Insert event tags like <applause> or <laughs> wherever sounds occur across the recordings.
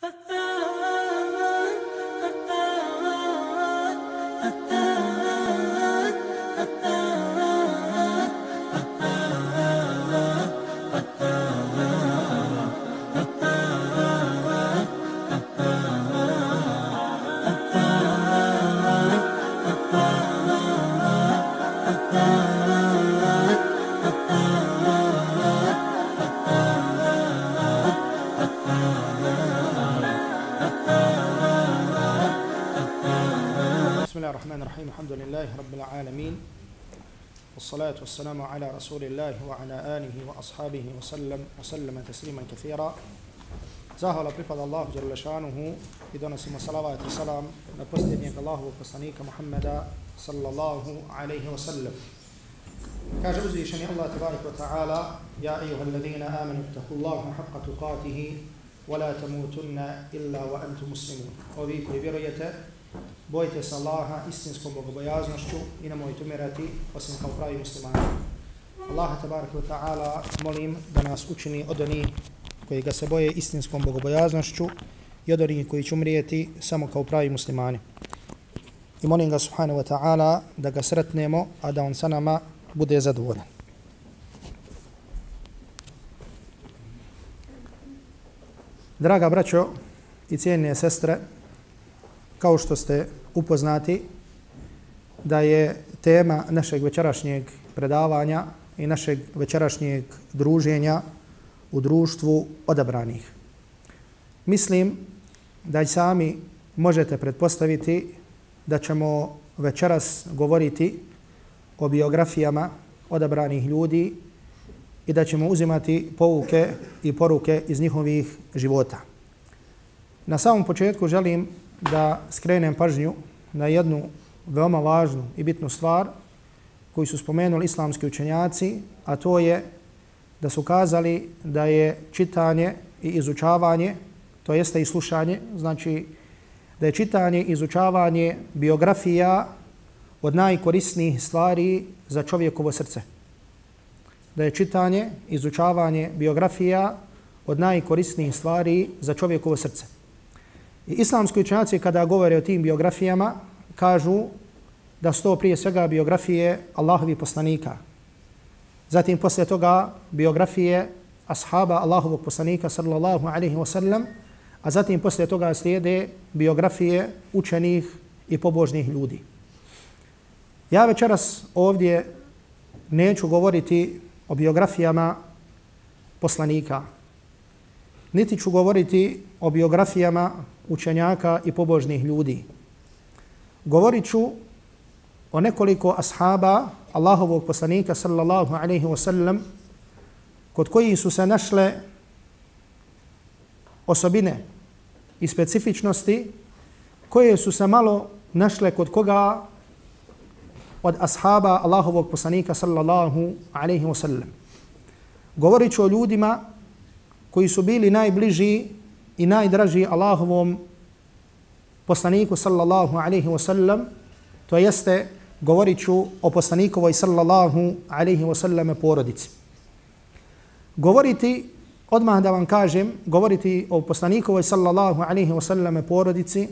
Ha <laughs> ha! الرحيم الحمد لله رب العالمين والصلاة والسلام على رسول الله وعلى آله وأصحابه وسلم وسلم تسليما كثيرا. زاهر لطيفة الله جل شأنه بدون سيما صلوات السلام نقصد بيك الله وقصانيك محمد صلى الله عليه وسلم. كاجوزي شني الله تبارك وتعالى يا أيها الذين آمنوا اتقوا الله حق تقاته ولا تموتن إلا وأنتم مسلمون. وذيك بريته bojte se Allaha istinskom bogobojaznošću i nemojte umirati osim kao pravi muslimani. Allaha tabaraka wa ta'ala molim da nas učini od onih koji ga se boje istinskom bogobojaznošću i od onih koji će umrijeti samo kao pravi muslimani. I molim ga subhanahu wa ta'ala da ga sretnemo, a da on sa nama bude zadovoljan. Draga braćo i cijenine sestre, kao što ste upoznati da je tema našeg večerašnjeg predavanja i našeg večerašnjeg druženja u društvu odabranih. Mislim da sami možete pretpostaviti da ćemo večeras govoriti o biografijama odabranih ljudi i da ćemo uzimati pouke i poruke iz njihovih života. Na samom početku želim da skrenem pažnju na jednu veoma važnu i bitnu stvar koju su spomenuli islamski učenjaci, a to je da su kazali da je čitanje i izučavanje, to jeste i slušanje, znači da je čitanje i izučavanje biografija od najkorisnijih stvari za čovjekovo srce. Da je čitanje, izučavanje biografija od najkorisnijih stvari za čovjekovo srce. I islamski učenjaci kada govore o tim biografijama kažu da sto prije svega biografije Allahovi poslanika. Zatim posle toga biografije ashaba Allahovog poslanika sallallahu alaihi wa sallam, a zatim posle toga slijede biografije učenih i pobožnih ljudi. Ja večeras ovdje neću govoriti o biografijama poslanika, niti ću govoriti o biografijama učenjaka i pobožnih ljudi. Govorit ću o nekoliko ashaba Allahovog poslanika sallallahu alaihi wa sallam kod koji su se našle osobine i specifičnosti koje su se malo našle kod koga od ashaba Allahovog poslanika sallallahu alaihi wa sallam. Govorit ću o ljudima koji su bili najbliži i najdraži Allahovom poslaniku sallallahu alaihi wa sallam, to jeste govorit ću o poslanikovoj sallallahu alaihi wasallam porodici. Govoriti, odmah da vam kažem, govoriti o poslanikovoj sallallahu alaihi wasallam porodici,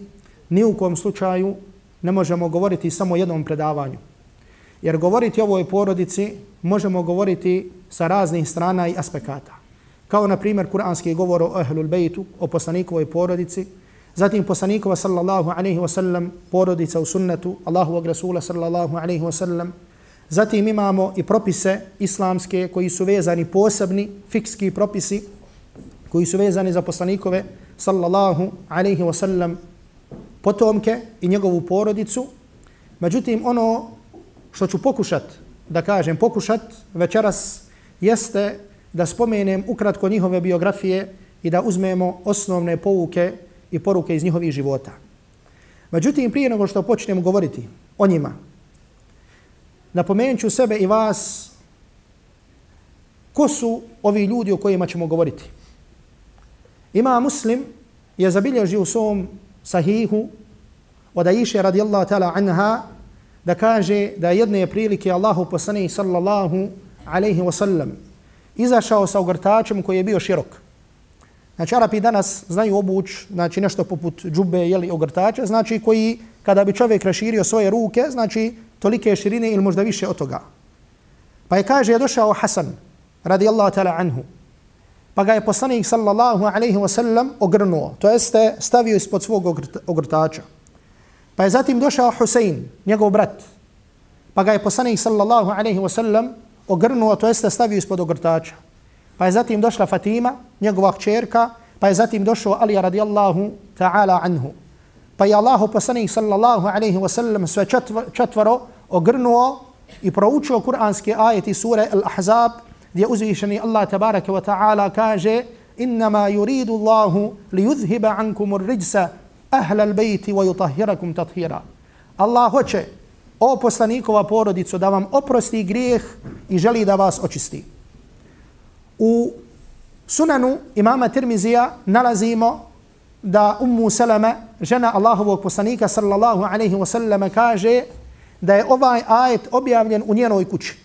ni u kom slučaju ne možemo govoriti samo jednom predavanju. Jer govoriti o ovoj porodici možemo govoriti sa raznih strana i aspekata kao na primjer kuranski govor o ahlul bejtu, o poslanikovoj porodici, zatim poslanikova sallallahu alaihi wa sallam porodica u sunnetu Allahovog Rasula sallallahu alaihi wa sallam, zatim imamo i propise islamske koji su vezani posebni, fikski propisi koji su vezani za poslanikove sallallahu alaihi wa sallam potomke i njegovu porodicu. Međutim, ono što ću pokušat, da kažem pokušat večeras, jeste da spomenem ukratko njihove biografije i da uzmemo osnovne pouke i poruke iz njihovih života. Međutim, prije nego što počnem govoriti o njima, napomenut ću sebe i vas ko su ovi ljudi o kojima ćemo govoriti. Ima muslim je zabilježio u svom sahihu od Aisha radijallahu ta'ala anha da kaže da jedne prilike Allahu poslanih sallallahu alaihi wasallam izašao sa ogrtačem koji je bio širok. Znači, Arapi danas znaju obuć, znači nešto poput džube ili ogrtača, znači koji kada bi čovjek raširio svoje ruke, znači tolike širine ili možda više od toga. Pa je kaže, je došao Hasan, radijallahu ta'ala anhu, pa ga je poslanik sallallahu alaihi wa sallam ogrnuo, to jeste stavio ispod svog ogrtača. Pa je zatim došao Husein, njegov brat, pa ga je poslanik sallallahu alaihi wa sallam ogrnuo, to jeste stavio ispod ogrtača. Pa je zatim došla Fatima, njegova kćerka, pa je zatim došao Ali radijallahu ta'ala anhu. Pa je Allah poslanik sallallahu alaihi wa sallam sve četvoro ogrnuo i proučio kuranske ajeti sure Al-Ahzab gdje uzvišeni Allah tabaraka wa ta'ala kaže innama yuridu Allahu li yuzhiba ankum ar-rijsa ahla al-bayti wa yutahhirakum tathira. Allah hoće o poslanikova porodico, da vam oprosti grijeh i želi da vas očisti. U sunanu imama Tirmizija nalazimo da Ummu Salama, žena Allahovog poslanika sallallahu alaihi wasallam, kaže da je ovaj ajet objavljen u njenoj kući.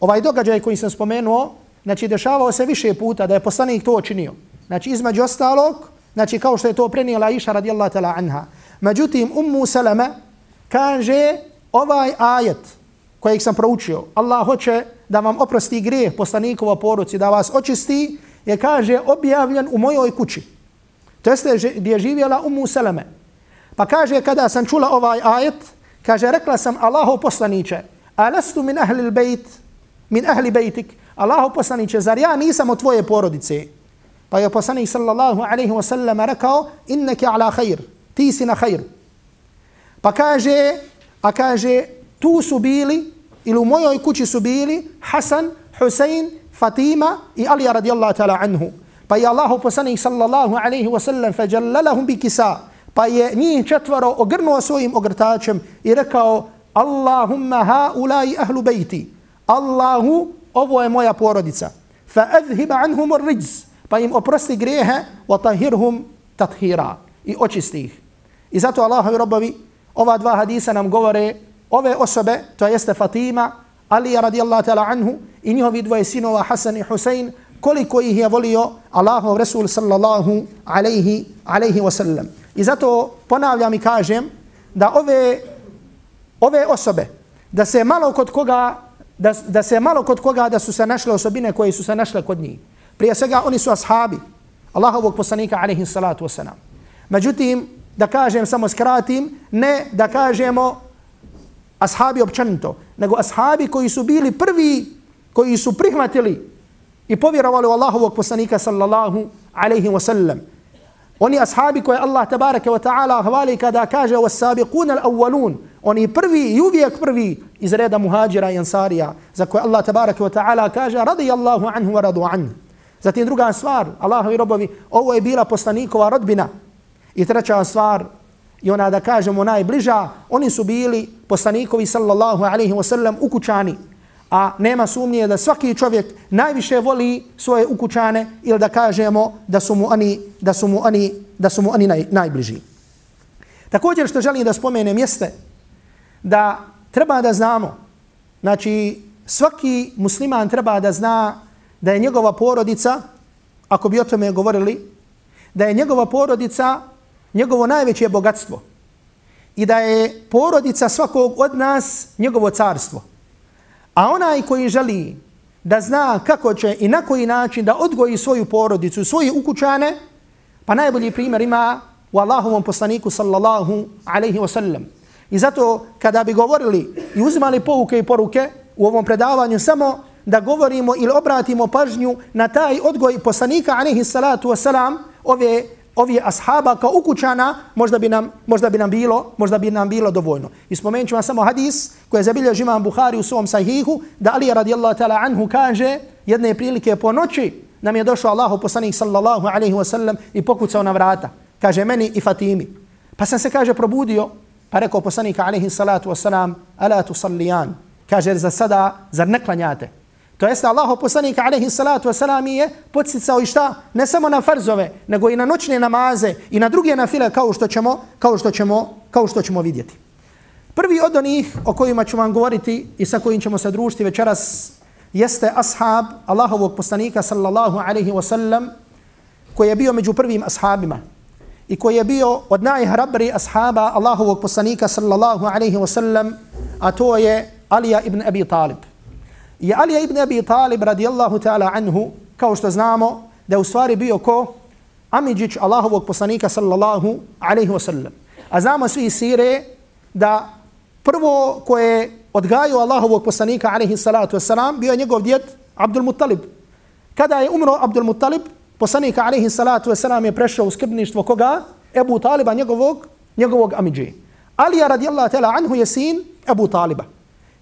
Ovaj događaj koji sam spomenuo, znači dešavao se više puta da je poslanik to činio. Znači između ostalog, znači kao što je to prenijela Iša radijallahu ta'la anha. Međutim, Ummu Salama kaže ovaj ajet kojeg sam proučio, Allah hoće da vam oprosti grijeh poslanikova poruci, da vas očisti, je kaže objavljen u mojoj kući. To jeste gdje je živjela Ummu Salame. Pa kaže kada sam čula ovaj ajet, kaže rekla sam Allahu poslaniće, alastu min ahli bejt, min ahli bejtik, Allahu poslaniće, zar ja nisam od tvoje porodice? Pa je poslanik sallallahu alaihi wa sallam rekao, inneke ala khair, ti si na khair. Pa kaže, a kaže, tu su bili, ili u mojoj kući su bili, Hasan, Husein, Fatima i Ali radijallahu ta'ala anhu. Pa je Allahu poslanik sallallahu alaihi wa sallam fajallalahum bi kisa. Pa je njih četvoro ogrnuo svojim ogrtačem i rekao Allahumma haulai ahlu bejti. Allahu, ovo je moja porodica. Fa adhiba anhum rijz. Pa im oprosti grehe wa tahirhum tathira. I očisti ih. I zato Allahovi robovi, ova dva hadisa nam govore ove osobe, to jeste Fatima, Ali radijallahu ta'ala anhu i njihovi dvoje sinova Hasan i Husein, koliko ih je volio Allahov Resul sallallahu alaihi, alaihi wasallam. I zato ponavljam i kažem da ove, ove osobe, da se malo kod koga da, da se malo kod koga da su se našle osobine koje su se našle kod njih. Prije svega oni su ashabi Allahovog poslanika alaihi salatu wasalam. Međutim, da kažem samo skratim, ne da kažemo ashabi općenito, nego ashabi koji su bili prvi, koji su prihvatili i povjerovali u Allahovog poslanika sallallahu alaihi wa sallam. Oni ashabi koje Allah tabaraka wa ta'ala hvali kada kaže o sabiqun al-awwalun, oni prvi i uvijek prvi iz reda muhađira i ansarija, za koje Allah tabaraka wa ta'ala kaže radijallahu anhu wa radu anhu. Zatim druga stvar, Allahovi robovi, ovo je bila poslanikova rodbina. I treća stvar, i ona da kažemo najbliža, oni su bili poslanikovi sallallahu alaihi wa sallam ukućani. A nema sumnije da svaki čovjek najviše voli svoje ukućane ili da kažemo da su mu oni, da su mu oni, da su mu oni naj, najbliži. Također što želim da spomenem jeste da treba da znamo, znači svaki musliman treba da zna da je njegova porodica, ako bi o tome govorili, da je njegova porodica njegovo najveće bogatstvo i da je porodica svakog od nas njegovo carstvo. A onaj koji želi da zna kako će i na koji način da odgoji svoju porodicu, svoje ukućane, pa najbolji primjer ima u Allahovom poslaniku sallallahu alaihi wasallam. I zato kada bi govorili i uzimali pouke i poruke u ovom predavanju samo da govorimo ili obratimo pažnju na taj odgoj poslanika alaihi salatu wasalam, ove ovi ashaba kao ukućana, možda bi nam, možda bi nam bilo, možda bi nam bilo dovoljno. I spomenut ću vam samo hadis koji je zabilio imam Buhari u svom sahihu, da Ali radijallahu ta'ala anhu kaže jedne prilike po noći nam je došao Allahu poslanik sallallahu alaihi wa sallam i pokucao na vrata. Kaže meni i Fatimi. Pa sam se kaže probudio, pa rekao poslanik alaihi salatu wa salam, ala tu sallijan. Kaže za sada, zar ne klanjate? To jeste Allahu poslanik alejhi salatu ve je podsticao i šta ne samo na farzove nego i na noćne namaze i na druge nafile kao što ćemo kao što ćemo kao što ćemo vidjeti. Prvi od onih o kojima ću vam govoriti i sa kojim ćemo se družiti večeras jeste ashab Allahovog poslanika sallallahu alejhi ve sellem koji je bio među prvim ashabima i koji je bio od najhrabri ashaba Allahovog poslanika sallallahu alaihi wasallam a to je Alija ibn Abi Talib. I Ali ibn Abi Talib radijallahu ta'ala anhu, kao što znamo, da je u stvari bio ko Amidžić Allahovog poslanika sallallahu alaihi wa sallam. A znamo svi sire da prvo koje odgaju Allahovog poslanika alaihi salatu wasalam bio je njegov djed Abdul Muttalib. Kada je umro Abdul Muttalib, poslanika alaihi salatu wasalam je prešao u skrbništvo koga? Ebu Taliba, njegovog, njegovog Amidži. Alija radijallahu ta'ala anhu je sin Ebu Taliba.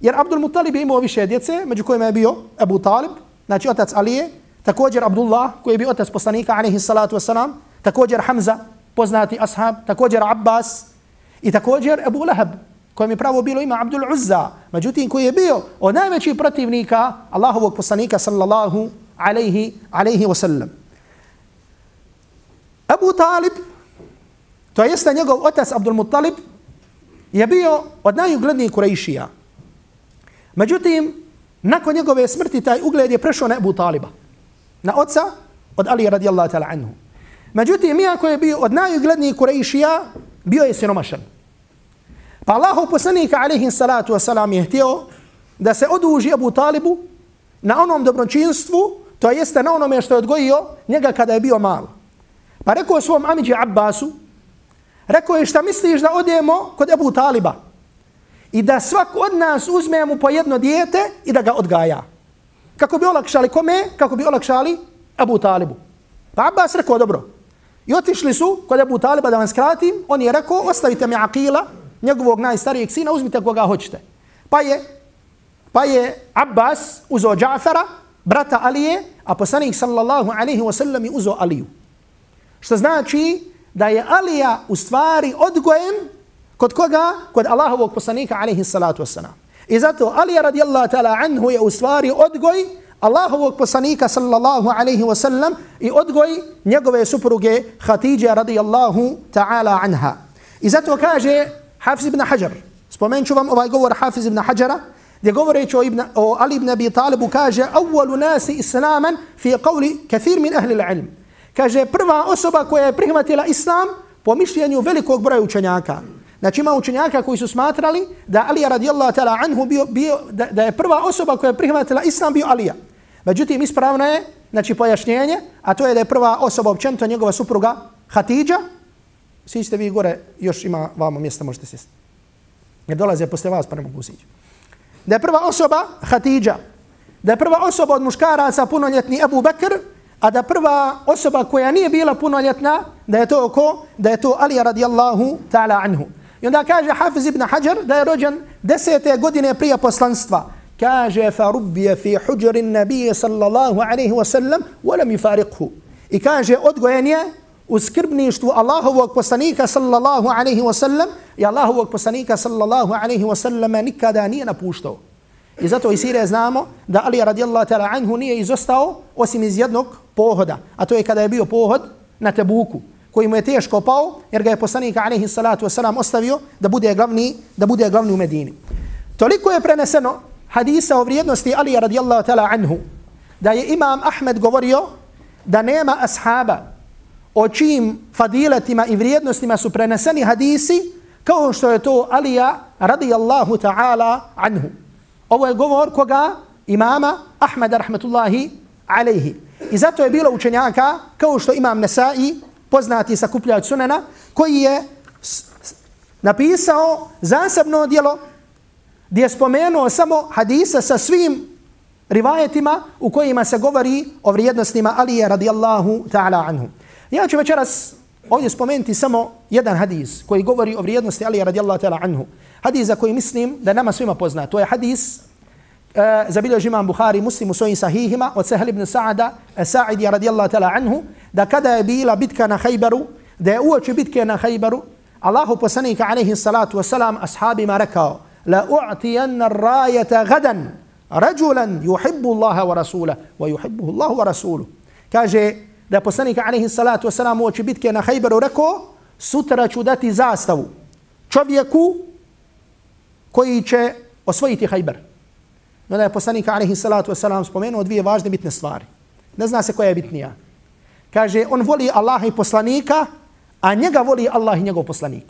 Jer Abdul Muttalib je imao više djece, među kojima je bio Abu Talib, znači otac Alije, također Abdullah, koji je bio otac poslanika, alaihi salatu wasalam, također Hamza, poznati ashab, također Abbas i također Abu Lahab, kojem je pravo bilo ima Abdul Uzza, međutim koji je bio od najvećih protivnika Allahovog poslanika, sallallahu alaihi, alaihi wasallam. Abu Talib, to jeste njegov otac Abdul Muttalib, je bio od najuglednijih Kurejšija. Međutim, nakon njegove smrti taj ugled je prešao na Abu Taliba. Na oca od Ali radijallahu ta'ala anhu. Međutim, iako je bio od najuglednijih Kurejšija, bio je siromašan. Pa Allahu poslanika alaihi salatu wasalam je htio da se oduži Abu Talibu na onom dobročinstvu, to jeste na onome što je odgojio njega kada je bio mal. Pa rekao svom amiđi Abbasu, rekao je šta misliš da odemo kod Abu Taliba i da svak od nas uzme mu po jedno dijete i da ga odgaja. Kako bi olakšali kome? Kako bi olakšali Abu Talibu. Pa Abbas rekao, dobro. I otišli su kod Abu Taliba da vam skratim. On je rekao, ostavite mi Aqila, njegovog najstarijeg sina, uzmite koga hoćete. Pa je, pa je Abbas uzo Džafara, brata Alije, a poslanik sallallahu alaihi wa sallam je uzao Aliju. Što znači da je Alija u stvari odgojen kod koga? Kod Allahovog poslanika alaihi salatu wasalam. I zato Ali radijallahu ta'ala anhu je u stvari odgoj Allahovog poslanika sallallahu alaihi wa sallam i odgoj njegove supruge Hatidja radijallahu ta'ala anha. I zato kaže Hafiz ibn Hajar, spomenut vam ovaj govor Hafiz ibn Hajara, gdje govoreći o, ibn, o Ali ibn Abi Talibu kaže Awalu nasi islaman fi qavli kathir min ahli ilm. Kaže prva osoba koja je prihvatila islam po mišljenju velikog broja učenjaka. Znači ima učenjaka koji su smatrali da Alija radijallahu ta'ala anhu bio, bio da, da, je prva osoba koja je prihvatila islam bio Alija. Međutim, ispravno je, znači pojašnjenje, a to je da je prva osoba općenito njegova supruga Hatidža, svi ste vi gore, još ima vamo mjesta, možete sjesti. Jer dolaze posle vas, pa ne mogu sići. Da je prva osoba Hatidža, da je prva osoba od muškaraca punoljetni Abu Bakr, a da prva osoba koja nije bila punoljetna, da je to ko? Da je to Ali radijallahu ta'ala anhu. I onda kaže Hafiz ibn Hajar da je rođen desete godine prije poslanstva. Kaže fa rubbije fi huđerin nabije sallallahu alaihi wa sallam, walam yufariqhu. I kaže odgojen je u skrbništvu Allahovog poslanika sallallahu alaihi wa sallam i Allahovog poslanika sallallahu alaihi wa sallam nikada nije napuštao. I zato i sire znamo da Ali radijallahu ta'ala anhu nije izostao osim iz jednog pohoda. A to je kada je bio pohod na Tebuku koji mu je teško pao jer ga je poslanik alaihi salatu wasalam ostavio da bude glavni, da bude glavni u Medini. Toliko je preneseno hadisa o vrijednosti Ali radijallahu ta'ala anhu da je imam Ahmed govorio da nema ashaba o čijim fadiletima i vrijednostima su preneseni hadisi kao što je to Alija radijallahu ta'ala anhu. Ovo je govor koga? Imama Ahmeda rahmetullahi alaihi. I zato je bilo učenjaka kao što imam Nesai, poznati sakupljač sunena, koji je napisao zasebno dijelo gdje je spomenuo samo hadisa sa svim rivajetima u kojima se govori o vrijednostima Alije radijallahu ta'ala anhu. Ja ću večeras ovdje spomenuti samo jedan hadis koji govori o vrijednosti Alije radijallahu ta'ala anhu. Hadis za koji mislim da nama svima pozna. To je hadis Eh, zabilježi imam Buhari muslim u svojim sahihima od Sahel ibn Sa'ada eh, Sa'idi radijallahu ta'ala anhu da kada je bila bitka na Hajberu, da je uoči bitke na Hajberu, Allahu poslanika alaihi salatu wasalam ashabima rekao la u'tijanna rajata gadan rajulan yuhibbu Allaha wa rasulah wa yuhibbuhu Allahu wa rasuluh. Kaže da poslanika alaihi salatu wasalam uoči bitke na Hajberu rekao sutra ću dati zastavu čovjeku koji će osvojiti Hajber. No da je poslanik alaihi salatu wasalam spomenuo dvije važne bitne stvari. Ne zna se koja je bitnija. Kaže, on voli Allaha i poslanika, a njega voli Allah i njegov poslanik.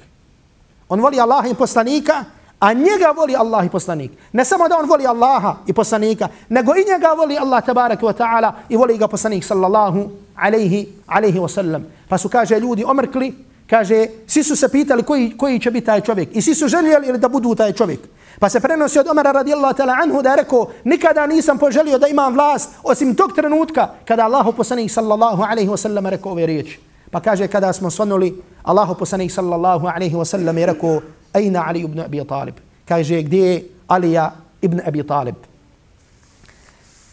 On voli Allaha i poslanika, a njega voli Allah i poslanik. Ne samo da on voli Allaha i poslanika, nego i njega voli Allah tabaraka wa ta'ala i voli ga poslanik sallallahu alaihi, alaihi wasallam. Pa su, kaže, ljudi omrkli, kaže, svi su se pitali koji, koji će biti taj čovjek. I svi su željeli da budu taj čovjek. Pa se prenosi od Omara radijallahu ta'ala anhu da je rekao, nikada nisam poželio da imam vlast osim tog trenutka kada Allahu poslanik sallallahu alaihi wa sallam rekao ove riječi. Pa kaže kada smo svanuli Allahu poslanik sallallahu alaihi wa sallam je rekao, Aina Ali ibn Abi Talib? Kaže, gdje je Alija ibn Abi Talib?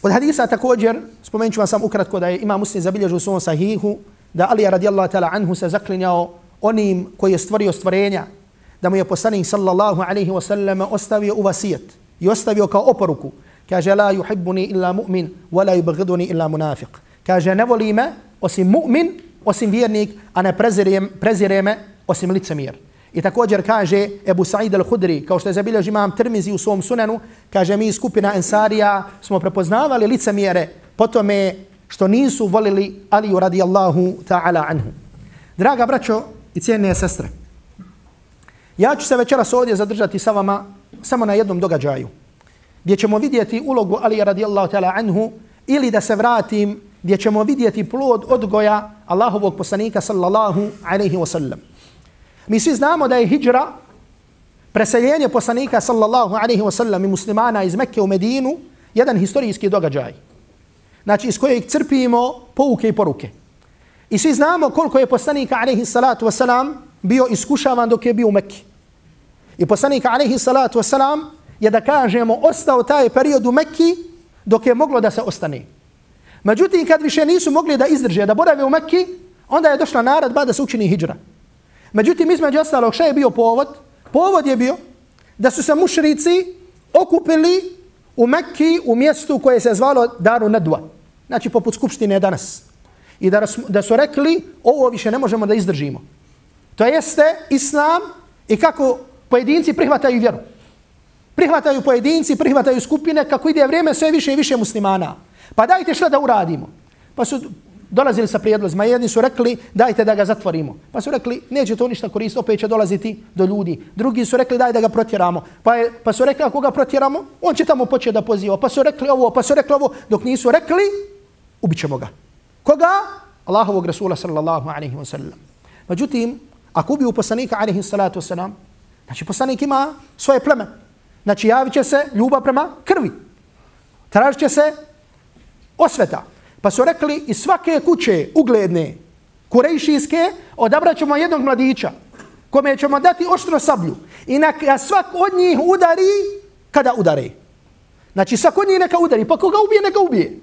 Od hadisa također, spomenut ću vam sam ukratko da je ima muslim zabilježu u svom sahihu, da Alija radijallahu ta'ala anhu se zaklinjao onim koji je stvorio stvorenja, da mu je poslanik sallallahu alaihi wa sallam ostavio u vasijet i ostavio kao oporuku. Kaže, la yuhibbuni illa mu'min, wa la yubghiduni illa munafiq. Kaže, ne voli me osim mu'min, osim vjernik, a ne prezire me osim licemir. I također kaže Ebu Sa'id al-Hudri, kao što je zabilježi imam Tirmizi u svom sunenu, kaže mi skupina Ensarija smo prepoznavali licemjere po tome što nisu volili Aliju radijallahu ta'ala anhu. Draga braćo i cijene sestre, ja ću se večeras ovdje zadržati sa vama samo na jednom događaju, gdje ćemo vidjeti ulogu Alija radijallahu ta'ala anhu ili da se vratim gdje ćemo vidjeti plod odgoja Allahovog poslanika sallallahu alaihi wa sallam. Mi svi znamo da je hijra, preseljenje poslanika sallallahu alaihi wa sallam i muslimana iz Mekke u Medinu, jedan historijski događaj. Znači iz kojeg crpimo pouke i poruke. I svi znamo koliko je poslanika alaihi salatu wa salam bio iskušavan dok je bio u Mekki. I poslanik alaihi salatu wasalam je da kažemo ostao taj period u Mekki dok je moglo da se ostane. Međutim, kad više nisu mogli da izdrže, da borave u Mekki, onda je došla naradba da se učini hijra. Međutim, između ostalog, šta je bio povod? Povod je bio da su se mušrici okupili u Mekki u mjestu koje se zvalo Daru Nadwa. Znači, poput skupštine danas. I da, da su rekli, ovo više ne možemo da izdržimo. To jeste islam i kako pojedinci prihvataju vjeru. Prihvataju pojedinci, prihvataju skupine, kako ide vrijeme sve više i više muslimana. Pa dajte šta da uradimo. Pa su dolazili sa prijedlozima. Jedni su rekli dajte da ga zatvorimo. Pa su rekli neće to ništa koristiti, opet će dolaziti do ljudi. Drugi su rekli daj da ga protjeramo. Pa, je, pa su rekli ako ga protjeramo, on će tamo početi da poziva. Pa su rekli ovo, pa su rekli ovo, dok nisu rekli, ubit ga. Koga? Allahovog Rasula sallallahu alaihi wa sallam. Međutim, ako ubiju poslanika alaihi salatu wasalam, znači poslanik ima svoje pleme. Znači javit će se ljubav prema krvi. Tražit će se osveta. Pa su rekli iz svake kuće ugledne, kurejšijske, odabrat ćemo jednog mladića kome ćemo dati oštro sablju i neka svak od njih udari kada udare. Znači svak od njih neka udari, pa koga ubije, neka ubije.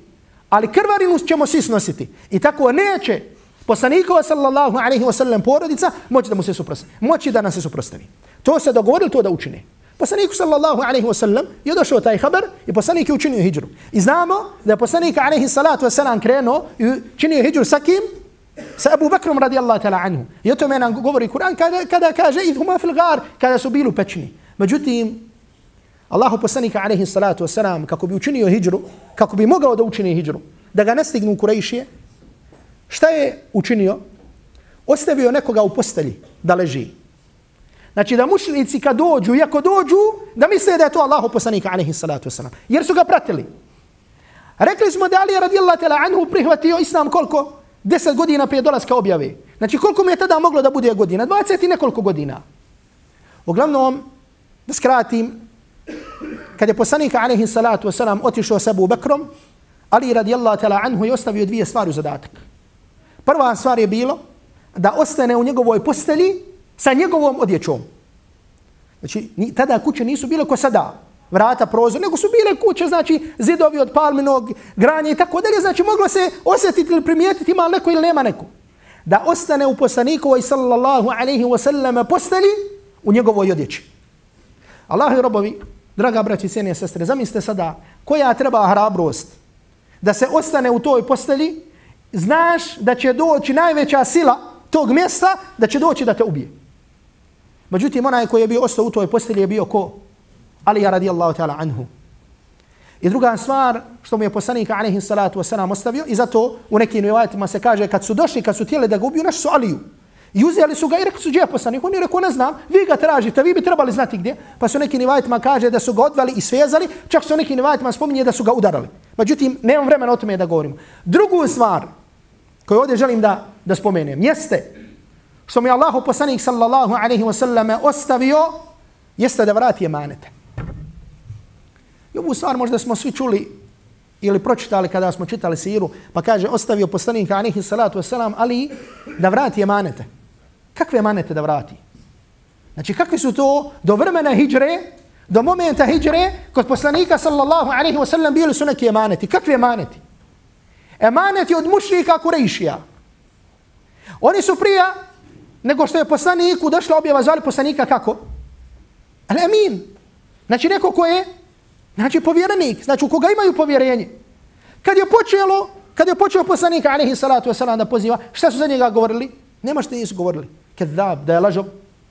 Ali krvarinu ćemo svi snositi. I tako neće poslanikova sallallahu alaihi wasallam porodica moći da mu se suprostavi. Moći da nam se suprostavi. To se dogovorili to da učine. Poslaniku sallallahu alaihi wasallam je došao taj haber i poslanik je učinio hijđru. I znamo da je poslanik alaihi salatu wasallam krenuo i činio hijđru sa kim? Sa Abu Bakrom radijallahu ta'la anhu. I o tome nam govori Kur'an kada, kada kaže idhuma fil gar, kada su bili pečni. Međutim, Allahu poslanika alaihi salatu wasalam kako bi učinio hijđru, kako bi mogao da učini hijđru, da ga ne stignu Kurejšije, šta je učinio? Ostavio nekoga u postelji da leži. Znači da mušnici kad dođu, iako dođu, da misle da je to Allahu poslanika alaihi salatu wasalam. Jer su ga pratili. Rekli smo da Ali radijallahu tela anhu prihvatio islam koliko? Deset godina prije dolaska objave. Znači koliko mu je tada moglo da bude godina? 20 i nekoliko godina. Uglavnom, da skratim, kad je poslanika alaihi salatu wasalam otišao sa Abu Bakrom, Ali radijallahu tela anhu je ostavio dvije stvari u zadatak. Prva stvar je bilo da ostane u njegovoj postelji sa njegovom odjećom. Znači, ni, tada kuće nisu bile ko sada, vrata, prozor, nego su bile kuće, znači, zidovi od palminog granja i tako dalje. Znači, moglo se osjetiti ili primijetiti ima neko ili nema neko. Da ostane u poslanikovoj sallallahu alaihi wa sallam postelji u njegovoj odjeći. Allahi robovi, draga braći, cijene sestre, zamislite sada koja treba hrabrost da se ostane u toj postelji znaš da će doći najveća sila tog mjesta da će doći da te ubije. Međutim, onaj koji je bio ostao u toj postelji je bio ko? Ali ja radijallahu ta'ala anhu. I druga stvar što mu je poslanik alejhi salatu vesselam ostavio i zato u nekim rivajetima se kaže kad su došli, kad su tijeli da ga ubiju, naš su Aliju. I uzeli su ga i rekli su gdje poslanik. On je rekao ne znam, vi ga tražite, vi bi trebali znati gdje. Pa su neki rivajetima kaže da su ga odvali i svezali, čak su neki rivajetima spominje da su ga udarali. Međutim, nemam vremena o tome da govorim. Drugu stvar koju ovdje želim da, da spomenem jeste što mi Allahu poslanik sallallahu alaihi wasallam ostavio jeste da vrati emanete. I ovu stvar možda smo svi čuli ili pročitali kada smo čitali siru, pa kaže ostavio poslanik alaihi salatu wasalam, ali da vrati emanete. Kakve emanete da vrati? Znači kakvi su to do vremena hijre, do momenta hijre, kod poslanika sallallahu alaihi wasallam bili su neki emaneti. Kakvi emaneti? Emaneti od mušnika Kurejšija. Oni su prija nego što je poslaniku došla objava zvali poslanika kako? Al-Amin. Znači neko ko je Znači povjerenik, znači u koga imaju povjerenje. Kad je počelo, kad je počeo poslanik alejhi salatu vesselam da poziva, šta su za njega govorili? Nema što nisu govorili. Kezab, da je lažov,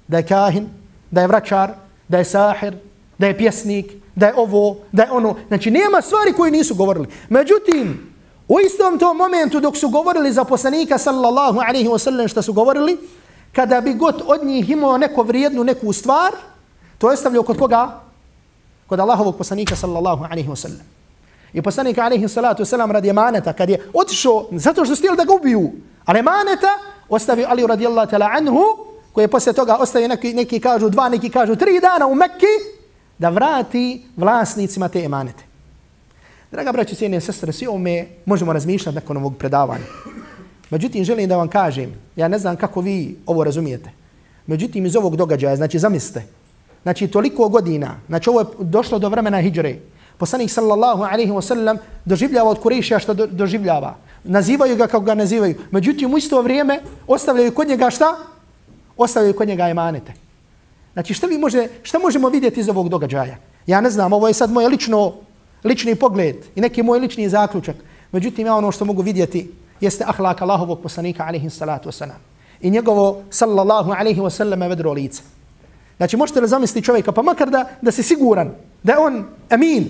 da je kahin, da je vračar, da je sahir, da je pjesnik, da je ovo, da je ono. Znači nema stvari koje nisu govorili. Međutim, u istom tom momentu dok su govorili za poslanika sallallahu alaihi wa sallam što su govorili, kada bi god od njih imao neko vrijednu neku stvar, to je stavljao kod koga? kod Allahovog poslanika sallallahu alaihi wa sallam. I poslanik alaihi salatu wasalam radi emaneta, kad je otišao, zato što stijeli da ga ubiju, ali emaneta ostavio Ali radijallahu ta'ala anhu, koji je poslije toga ostavio neki, neki kažu dva, neki kažu tri dana u Mekki, da vrati vlasnicima te emanete. Draga braći, cijene sestre, svi ome možemo razmišljati nakon ovog predavanja. Međutim, želim da vam kažem, ja ne znam kako vi ovo razumijete. Međutim, iz ovog događaja, znači zamislite, znači toliko godina, znači ovo je došlo do vremena hijre. Poslanik sallallahu alaihi wasallam doživljava od Kurešija što do, doživljava. Nazivaju ga kako ga nazivaju. Međutim, u isto vrijeme ostavljaju kod njega šta? Ostavljaju kod njega emanete. Znači, šta, vi može, šta možemo vidjeti iz ovog događaja? Ja ne znam, ovo je sad moj lično, lični pogled i neki moj lični zaključak. Međutim, ja ono što mogu vidjeti jeste ahlak Allahovog poslanika alaihi salatu wasalam. I njegovo sallallahu alaihi wasallam vedro lice. Znači možete li zamisliti čovjeka, pa makar da, da si siguran, da je on amin.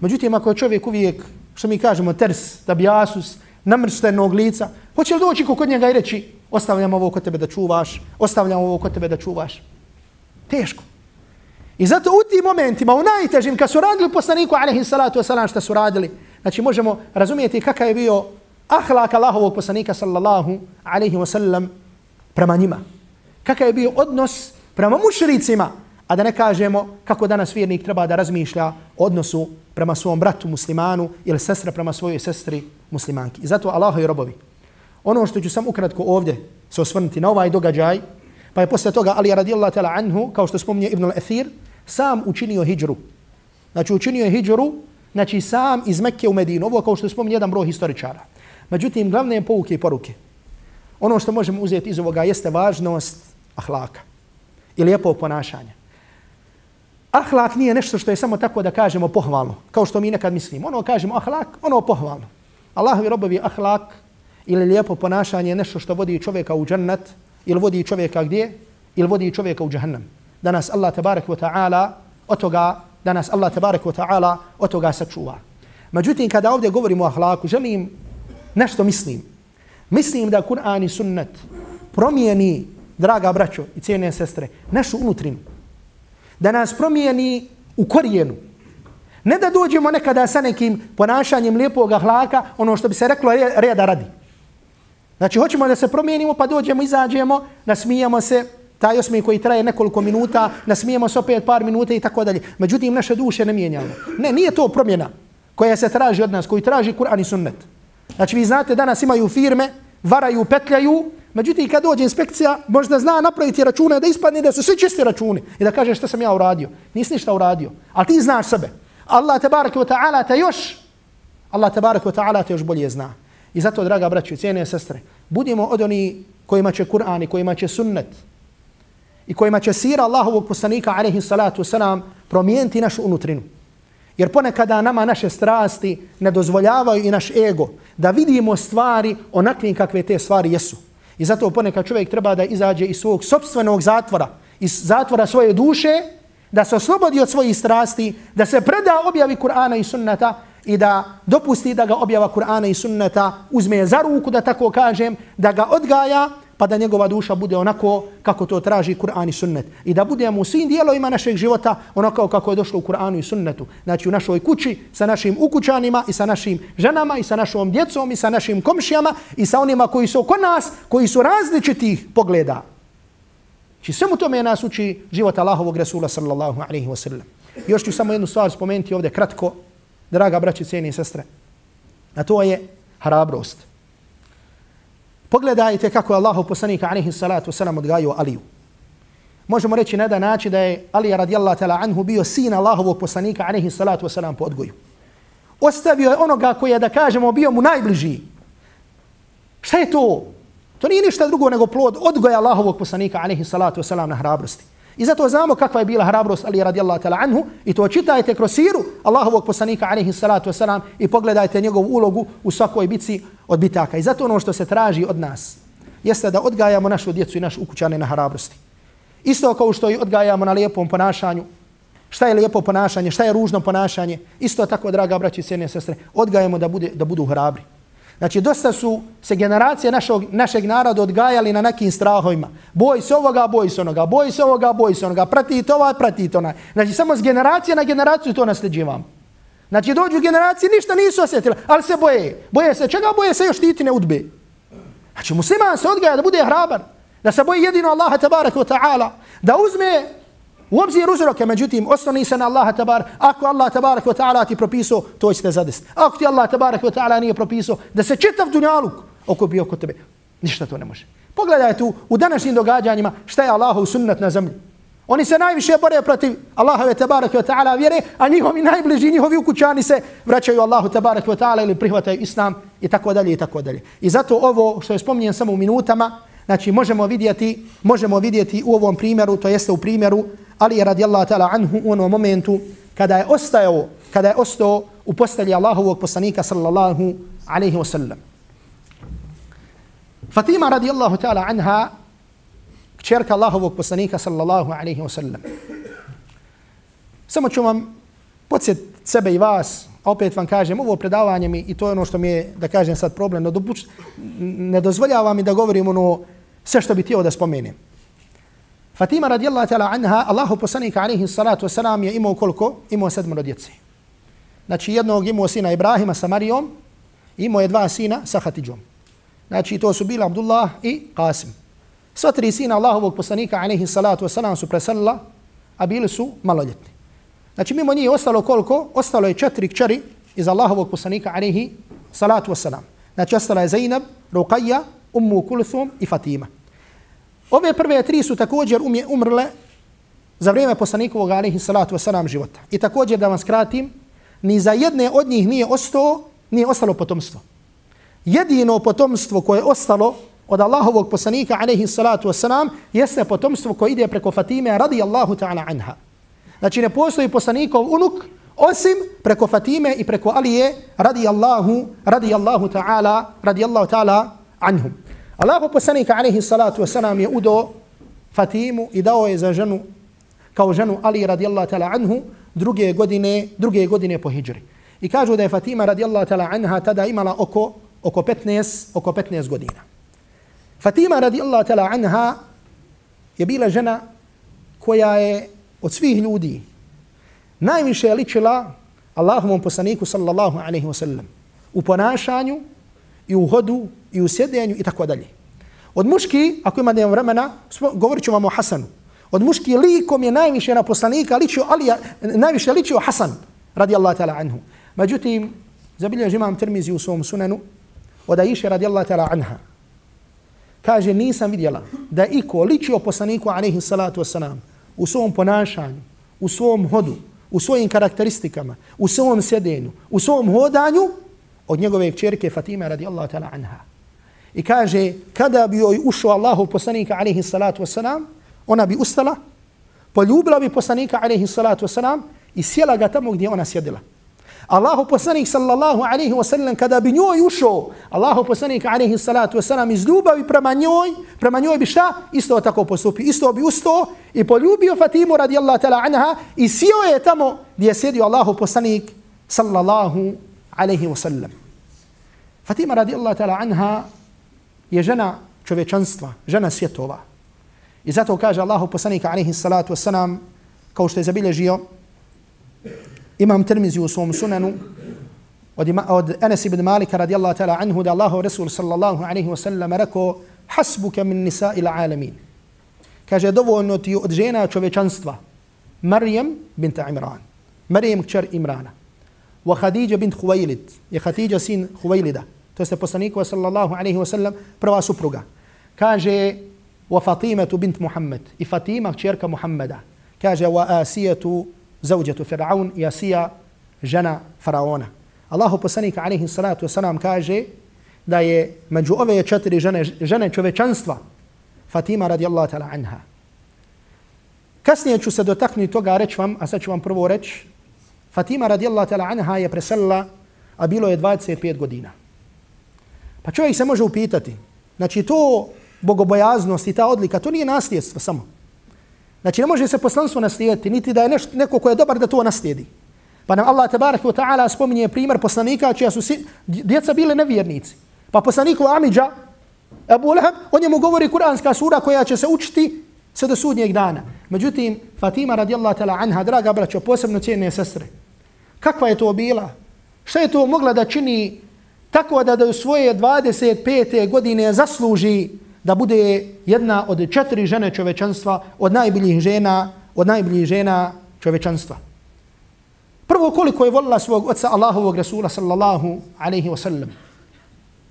Međutim, ako je čovjek uvijek, što mi kažemo, ters, tabijasus, namrštenog lica, hoće li doći kod njega i reći, ostavljam ovo kod tebe da čuvaš, ostavljam ovo kod tebe da čuvaš. Teško. I zato u tim momentima, u najtežim, kad su radili poslaniku, alaihi salatu wasalam, šta su radili, znači možemo razumijeti kakav je bio ahlak Allahovog poslanika, sallallahu alaihi wasallam, prema njima. Kakav je bio odnos prema mušricima, a da ne kažemo kako danas vjernik treba da razmišlja odnosu prema svom bratu muslimanu ili sestra prema svojoj sestri muslimanki. I zato Allaho i robovi. Ono što ću sam ukratko ovdje se osvrnuti na ovaj događaj, pa je posle toga Ali radijallahu ta'ala anhu, kao što spominje Ibn al-Athir, sam učinio hijđru. Znači učinio je hijđru, znači sam iz Mekke u Medinu. Ovo kao što spominje jedan broj historičara. Međutim, glavne pouke i poruke. Ono što možemo uzeti iz ovoga jeste važnost ahlaka i lijepo ponašanje. Ahlak nije nešto što je samo tako da kažemo pohvalno, kao što mi nekad mislimo. Ono kažemo ahlak, ono pohvalno. Allahovi robovi ahlak ili lijepo ponašanje je nešto što vodi čovjeka u džennet, ili vodi čovjeka gdje? Ili vodi čovjeka u džahannam. Danas Allah tabarak wa ta'ala od toga, danas Allah tabarak wa ta'ala od toga sačuva. Međutim, kada ovdje govorimo o ahlaku, želim nešto mislim. Mislim da Kur'an i sunnet promijeni draga braćo i cijene sestre, našu unutrinu. Da nas promijeni u korijenu. Ne da dođemo nekada sa nekim ponašanjem lijepog ahlaka, ono što bi se reklo reda radi. Znači, hoćemo da se promijenimo, pa dođemo, izađemo, nasmijemo se, taj osmij koji traje nekoliko minuta, nasmijemo se opet par minuta i tako dalje. Međutim, naše duše ne mijenjamo. Ne, nije to promjena koja se traži od nas, koji traži Kur'an i sunnet. Znači, vi znate, danas imaju firme, varaju, petljaju, Međutim, kad dođe inspekcija, možda zna napraviti račune da ispadne da su svi čisti računi i da kaže što sam ja uradio. Nisi ništa uradio, ali ti znaš sebe. Allah te barake wa ta'ala te još, Allah te barake wa ta'ala te još bolje zna. I zato, draga braću i cijene sestre, budimo od oni kojima će Kur'an i kojima će sunnet i kojima će sira Allahovog poslanika, alaihi salatu wasalam, promijeniti našu unutrinu. Jer ponekada nama naše strasti ne dozvoljavaju i naš ego da vidimo stvari onakvim kakve te stvari jesu. I zato ponekad čovjek treba da izađe iz svog sobstvenog zatvora, iz zatvora svoje duše da se oslobodi od svojih strasti, da se preda objavi Kur'ana i sunnata i da dopusti da ga objava Kur'ana i sunneta uzme za ruku, da tako kažem, da ga odgaja, pa da njegova duša bude onako kako to traži Kur'an i sunnet. I da budemo u svim dijelovima našeg života onako kako je došlo u Kur'anu i sunnetu. Znači u našoj kući, sa našim ukućanima i sa našim ženama i sa našom djecom i sa našim komšijama i sa onima koji su oko nas, koji su različitih pogleda. Či znači, svemu tome nas uči život Allahovog Resula sallallahu alaihi wa sallam. Još ću samo jednu stvar spomenuti ovdje kratko, draga braći, cijeni i sestre. A to je hrabrost. Pogledajte kako je Allahu poslanika alaihi salatu wasalam odgajio Aliju. Možemo reći na jedan način da je Ali radijallahu ta'ala anhu bio sin Allahovog poslanika alaihi salatu wasalam po odgoju. Ostavio je onoga koji je da kažemo bio mu najbliži. Šta je to? To nije ništa drugo nego plod odgoja Allahovog poslanika alaihi salatu wasalam na hrabrosti. I zato znamo kakva je bila hrabrost Ali radijallahu ta'ala anhu i to čitajte kroz siru Allahovog poslanika alaihi salatu wasalam i pogledajte njegovu ulogu u svakoj bici od bitaka. I zato ono što se traži od nas jeste da odgajamo našu djecu i našu ukućane na hrabrosti. Isto kao što i odgajamo na lijepom ponašanju, šta je lijepo ponašanje, šta je ružno ponašanje, isto tako, draga braći i sestre, odgajamo da, bude, da budu hrabri. Znači, dosta su se generacije našog, našeg naroda odgajali na nekim strahovima. Boj se ovoga, boj se onoga, boj se ovoga, boj se onoga, pratite ovaj, pratite onaj. Znači, samo s generacije na generaciju to nasljeđivam. Znači, dođu generacije, ništa nisu osjetile, ali se boje. Boje se, čega boje se još štitine udbe? Znači, musliman se odgaja da bude hrabar, da se boji jedino Allaha tabaraka wa ta'ala, da uzme U obzir uzroke, međutim, osnovni se na Allaha tabar. Ako Allah tabarak wa ta'ala ti propisao, to ćete zadest. Ako ti Allah tabarak wa ta'ala nije propisao, da se čitav dunjaluk okupi oko tebe, ništa to ne može. Pogledaj tu u današnjim događanjima šta je Allahov sunnet na zemlji. Oni se najviše bore protiv Allahove tabarak wa ta'ala vjere, a njihovi najbliži, njihovi ukućani se vraćaju Allahu tabarak wa ta'ala ili prihvataju islam i tako dalje i tako dalje. I zato ovo što je spominjen samo u minutama, znači možemo vidjeti, možemo vidjeti u ovom primjeru, to jeste u primjeru Ali je radijallahu ta'ala anhu u onom momentu kada je ostao, kada je ostao u postelji Allahovog poslanika sallallahu alaihi wasallam. Fatima radijallahu ta'ala anha kćerka Allahovog poslanika sallallahu alaihi wasallam. Samo ću vam podsjet sebe i vas, a opet vam kažem, ovo predavanje mi, i to je ono što mi je, da kažem sad problem, ne, dopuč, ne dozvoljava mi da govorim ono sve što bi htio da spomenem. Fatima radijallahu ta'ala anha, Allahu poslanik alaihi salatu wasalam je imao koliko? Imao sedmoro djece. Znači jednog imao sina Ibrahima sa Marijom, imao je dva sina sa Hatidžom. Znači to su bili Abdullah i Qasim. Sva tri sina Allahovog poslanika alaihi salatu wasalam su preselila, a bili su maloljetni. Znači mimo njih ostalo koliko? Ostalo je četiri kćeri iz Allahovog poslanika alaihi salatu wasalam. Znači ostala je Zainab, Ruqayya, Ummu Kulthum i Fatima. Ove prve tri su također umje, umrle za vrijeme poslanikovog alihi salatu wasalam života. I također da vam skratim, ni za jedne od njih nije ostalo, nije ostalo potomstvo. Jedino potomstvo koje je ostalo od Allahovog poslanika alihi salatu wasalam jeste potomstvo koje ide preko Fatime radijallahu ta'ala anha. Znači ne postoji poslanikov unuk osim preko Fatime i preko Alije radijallahu, radijallahu ta'ala, radijallahu ta'ala anhum. Allahu poslanika alaihi salatu wasalam je udo Fatimu i dao je za ženu kao ženu Ali radijallahu ta'ala anhu druge godine, druge godine po hijri. I kažu da je Fatima radijallahu ta'ala anha tada imala oko, oko, 15, oko 15 godina. Fatima radijallahu ta'ala anha je bila žena koja je od svih ljudi najviše ličila Allahovom poslaniku sallallahu alaihi wasallam u ponašanju i u hodu i u sjedenju i tako dalje. Od muški, ako ima nema vremena, govorit ću vam o Hasanu. Od muški likom je najviše na poslanika ličio Alija, najviše ličio Hasan, radi Allah ta'ala anhu. Međutim, zabiljež imam termizi u svom sunanu, od Aisha radi Allah ta'ala anha. Kaže, nisam vidjela da iko ličio poslaniku alaihi salatu wasalam u svom ponašanju, u svom hodu, u svojim karakteristikama, u svom sjedenju, u svom hodanju, od njegove čerke Fatime radijallahu ta'ala anha. I kaže, kada bi joj ušao Allahu poslanika alaihi salatu wasalam, ona bi ustala, poljubila bi poslanika alaihi salatu wasalam i sjela ga tamo gdje ona sjedila. Allahu poslanik sallallahu alaihi wasallam kada bi njoj ušao, Allahu poslanik alaihi salatu wasallam iz ljubavi prema njoj, prema njoj bi šta? Isto tako postupi. Isto bi ustao i poljubio Fatimu radijallahu ta'la anha i sjeo je tamo gdje je sjedio Allahu poslanik sallallahu alaihi wasallam. Fatima radijallahu ta'la anha je žena čovečanstva, žena svjetova. I zato kaže Allahu poslanika alaihi salatu wasalam, kao što je zabilježio imam Tirmizi u svom sunanu od, od Enes ibn Malika radijallahu ta'ala anhu da Allahu Rasul sallallahu alaihi wa sallam rekao hasbuke min nisa ila alamin. Kaže dovoljno ti od žena čovečanstva Marijem bint Imran. Marijem kćer Imrana. Wa Khadija bint Huwailid. Je Khadija sin Huwailida. To je poslanikova sallallahu alaihi wa sallam prva supruga. Kaže wa Fatimatu bint Muhammed. I Fatima kćerka Muhammeda. Kaže wa Asijatu zauđetu Firaun i Asija, žena Faraona. Allahu poslanika alaihi salatu wasalam kaže da je među ove četiri žene, žene čovečanstva Fatima radijallahu ta'ala anha. Kasnije ću se dotaknuti toga, reći vam, a sad ću vam prvo reći, Fatima radijallahu ta'ala anha je preselila, a bilo je 25 godina. Pa čovjek se može upitati, znači to bogobojaznost i ta odlika, to nije nasljedstvo samo. Znači ne može se poslanstvo naslijediti, niti da je neš, neko ko je dobar da to naslijedi. Pa nam Allah tabarak wa ta'ala spominje primjer poslanika čija su si, djeca bile nevjernici. Pa poslaniku Amidža, Abu Lahab, on njemu govori kuranska sura koja će se učiti sve do sudnjeg dana. Međutim, Fatima radijallahu ta'ala anha, draga braćo, posebno cijene sestre, kakva je to bila? Šta je to mogla da čini tako da do svoje 25. godine zasluži da bude jedna od četiri žene čovečanstva, od najboljih žena, od najboljih žena čovečanstva. Prvo koliko je volila svog oca Allahovog Rasula sallallahu alaihi wa sallam.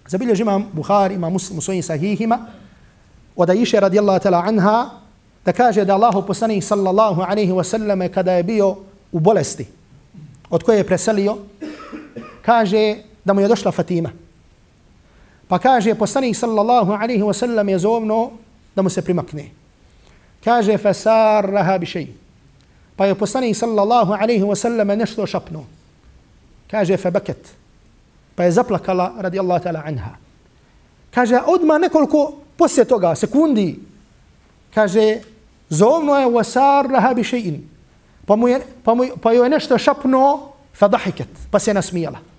Zabilježi imam Buhari, imam muslim u svojim sahihima, od Aisha radijallahu ta'la anha, da kaže da Allahu poslanih sallallahu alaihi wa sallam kada je bio u bolesti, od koje je preselio, kaže da mu je došla Fatima. Pa kaže poslanik sallallahu alaihi wa sallam je zovno da mu se primakne. Kaže fasar raha bi šeji. Pa je poslanik sallallahu alaihi wa sallam nešto šapnuo. Kaže fa baket. Pa je zaplakala radi Allah ta'ala anha. Kaže odma nekoliko poslije toga, sekundi, kaže zovno je wasar raha bi šeji. Pa, mu je, pa, mu, pa je nešto šapnuo fa dahiket. Pa se nasmijala.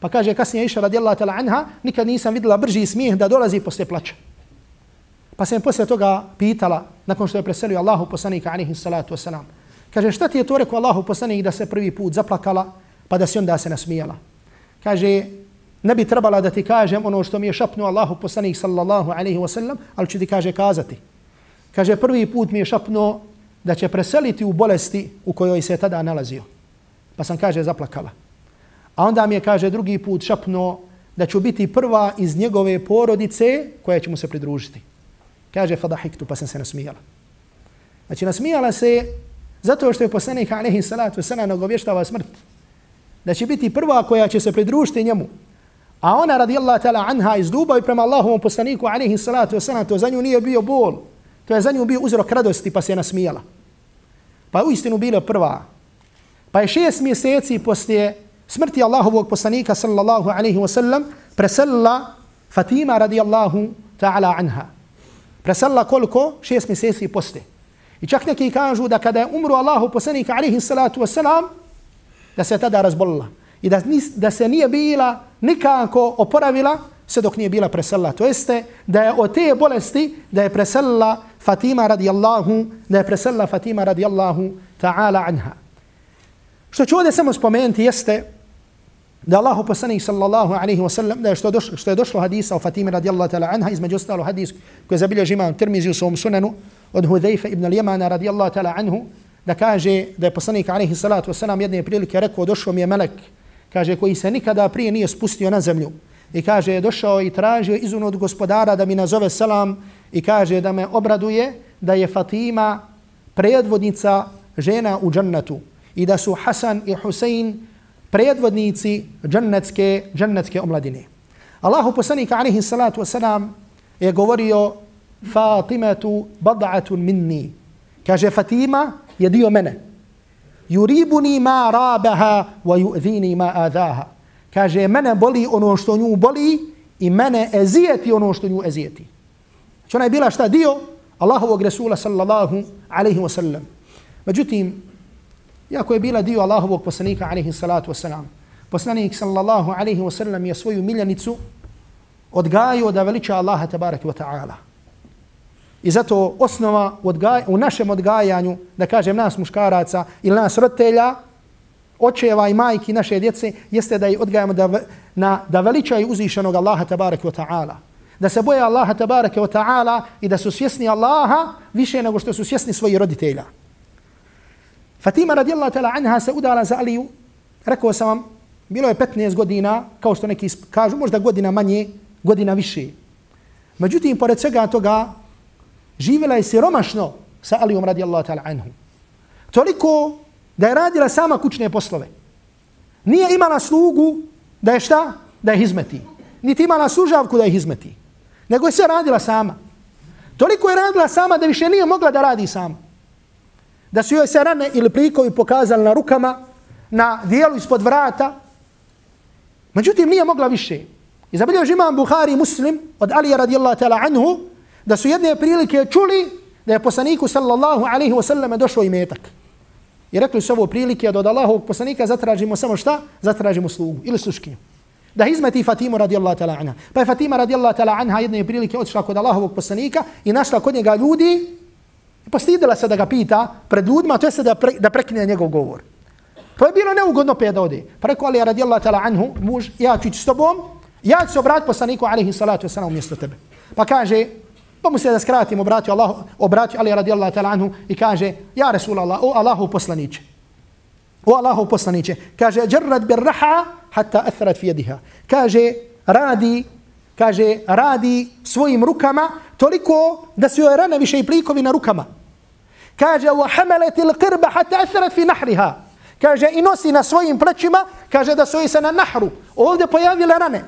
Pa kaže kasnije Iša radijallahu ta'la anha, nikad nisam videla brži smijeh da dolazi posle plaća. Pa sam posle toga pitala, nakon što je preselio Allahu poslanika alihi salatu wasalam, kaže šta ti je to rekao Allahu poslanik da se prvi put zaplakala, pa da se onda se nasmijala. Kaže, ne bi trebala da ti kažem ono što mi je šapnuo Allahu poslanik sallallahu alaihi wasallam, ali ću ti kaže kazati. Kaže, prvi put mi je šapnuo da će preseliti u bolesti u kojoj se tada nalazio. Pa sam kaže zaplakala. A onda mi je, kaže, drugi put šapno da ću biti prva iz njegove porodice koja će mu se pridružiti. Kaže, fadahiktu, pa sam se nasmijala. Znači, nasmijala se zato što je poslanik, alaihi salatu sana, nagovještava smrt. Da će biti prva koja će se pridružiti njemu. A ona, radijallahu ta'ala anha, iz ljubavi prema Allahovom poslaniku, alaihi salatu sana, to za nju nije bio bol. To je za nju bio uzrok radosti, pa se nasmijala. Pa je u istinu bila prva. Pa je šest mjeseci poslije smrti Allahovog poslanika sallallahu alaihi wa sallam preselila Fatima radijallahu ta'ala anha. Preselila koliko? Šest mjeseci poste. I čak neki kažu da kada je umru Allahu poslanika alaihi salatu wa salam, da se tada razbolila. I da, da se nije bila nikako oporavila sve dok nije bila preselila. To jeste da je od te bolesti da je preselila Fatima radijallahu, da je preselila Fatima radijallahu ta'ala anha. Što ću ovdje samo spomenuti jeste da Allahu poslanik sallallahu alejhi wa sallam, da je što, došlo, što je došlo hadisa o Fatimi radijallahu ta'ala anha, između ostalo hadis koji zabilježi imam Tirmizi u svom sunanu od Hudejfe ibn al-Yamana radijallahu ta'ala anhu, da kaže da je poslanik alejhi salatu wa selam jedne prilike rekao, došao mi je melek, kaže, koji se nikada prije nije spustio na zemlju. I kaže, je došao i tražio izun od gospodara da mi nazove selam i kaže da me obraduje da je Fatima predvodnica žena u džennetu i da su Hasan i Husein predvodnici džennetske, džennetske omladine. Allahu poslanika alaihi salatu wasalam je govorio Fatimatu bad'atun minni. Kaže Fatima je dio mene. yuribuni ma rabaha wa yu'dhini ma adaha. Kaže, mene boli ono što nju boli i mene ezijeti ono što nju ezijeti. Znači ona je bila šta dio Allahovog Resula sallallahu alaihi wa sallam. Međutim, Iako je bila dio Allahovog poslanika alaihi salatu wasalam. Poslanik sallallahu alaihi wasalam, je svoju miljenicu odgajio da veliča Allaha tabaraka wa ta'ala. I zato osnova odgaj, u našem odgajanju, da kažem nas muškaraca ili nas roditelja, očeva i majki naše djece, jeste da ih odgajamo da, na, da veličaju uzvišenog Allaha tabaraka wa ta'ala. Da se boje Allaha tabaraka wa ta'ala i da su svjesni Allaha više nego što su svjesni svojih roditelja. Fatima radijallahu ta'ala anha se udala za Aliju. Rekao sam vam, bilo je 15 godina, kao što neki kažu, možda godina manje, godina više. Međutim, pored svega toga, živjela je siromašno sa Alijom radijallahu ta'ala anhu. Toliko da je radila sama kućne poslove. Nije imala slugu da je šta? Da je izmeti. Niti imala služavku da je izmeti. Nego je sve radila sama. Toliko je radila sama da više nije mogla da radi sama. Da su joj se rane ili plikovi pokazali na rukama, na dijelu ispod vrata. Međutim, nije mogla više. I zabilio imam Buhari muslim od Alija radijallahu ta'ala anhu da su jedne prilike čuli da je poslaniku sallallahu alaihi wa sallam došao i metak. I rekli su ovo prilike da od Allahovog poslanika zatražimo samo šta? Zatražimo slugu ili sluškinju. Da izmeti Fatimu radijallahu ta'ala anha. Pa je Fatima radijallahu ta'ala anha jedne prilike otišla kod Allahovog poslanika i našla kod njega ljudi Pa i postidila se da ga pita pred ljudima, to jeste da, pre, da prekine njegov govor. Pa je bilo neugodno pa da ode. Pa rekao Ali radijallahu ta'ala anhu, muž, ja ću ići s tobom, ja ću se obratiti poslaniku alaihi salatu wasalam umjesto tebe. Pa kaže, Pa mu se da skratim, obratio Allah, obratio Ali radijallahu ta'ala anhu i kaže, ja Rasulallah, o Allahu poslaniće. O Allahu poslaniće. Kaže, džarrad bir raha hatta athrat fi jediha. Kaže, radi, kaže, radi svojim rukama toliko da su joj rane više i plikovi na rukama. Kaže, wa hamalat il qirba hatta athrat fi nahriha. Kaže, i nosi na svojim plećima, kaže da su joj se na nahru. Ovdje pojavile rane.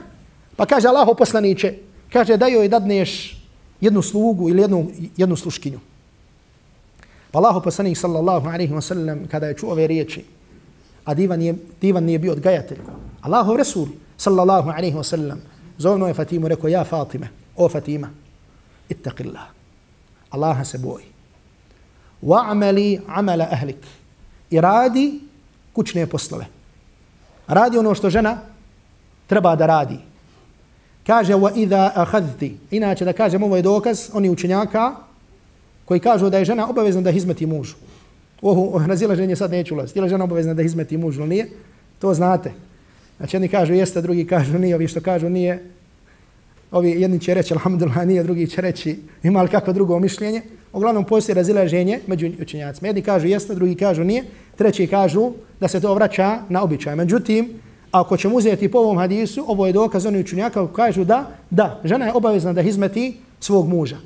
Pa kaže, Allaho poslaniće, kaže, da joj dadneš jednu slugu ili jednu, jednu sluškinju. Pa Allaho poslanik sallallahu alaihi wa sallam kada je čuo ove riječi, a divan, je, divan nije bio odgajatelj. Allahov Resul sallallahu alaihi wa sallam zovno je Fatimu rekao, ja Fatime, o Fatima, ittaqillah. Allaha se boji. Wa'amali amala ahlik. I radi kućne poslove. Radi ono što žena treba da radi kaže wa idha akhadhti inače da kažem ovo je dokaz oni učenjaka koji kažu da je žena obavezna da hizmeti mužu ovo <laughs> razilaženje sad neću ulaziti je žena obavezna da hizmeti mužu nije to znate znači jedni kažu jeste drugi kažu nije. Ovi što kažu nije. Ovi jedni će reći alhamdulillah nije. Drugi će reći ima li kako drugo mišljenje? Uglavnom postoji razilaženje među učenjacima. Jedni kažu jeste drugi kažu nije. Treći kažu da se to vraća na običaj. Međutim ako ćemo uzeti po ovom hadisu, ovo je dokaz onih učenjaka koji kažu da, da, žena je obavezna da izmeti svog muža.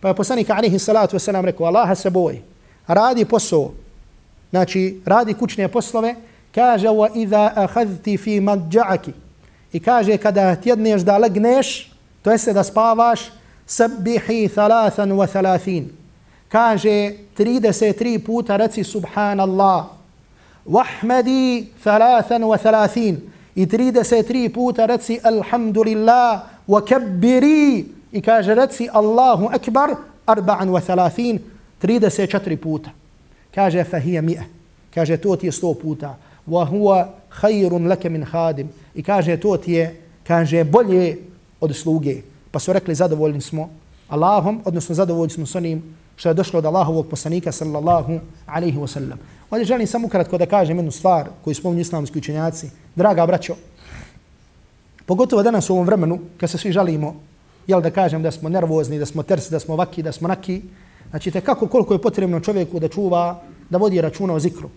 Pa je poslanik alihi salatu wasalam rekao, Allaha se boji, radi posao, znači radi kućne poslove, kaže, wa idha ahadti fi madja'aki, i kaže, kada tjedneš da legneš, to jeste da spavaš, sabbihi thalathan wa thalathin, kaže, 33 puta reci subhanallah, Wahmadi thalathan wa thalathin. I 33 puta reci Alhamdulillah wa kabbiri. I kaže reci Allahu akbar arba'an wa thalathin. 34 puta. Kaže fahija mi'a. Kaže to ti je 100 puta. Wa huwa khayrun laka min khadim. I kaže to ti je kaže bolje od sluge. Pa su rekli zadovoljni smo Allahom, odnosno zadovoljni smo s onim što je došlo od Allahovog poslanika sallallahu alaihi ve sellem Ovdje želim samo kratko da kažem jednu stvar koju spominju islamski učenjaci. Draga braćo, pogotovo danas u ovom vremenu, kad se svi žalimo, jel da kažem da smo nervozni, da smo tersi, da smo vaki, da smo naki, znači te kako koliko je potrebno čovjeku da čuva, da vodi računa o zikru.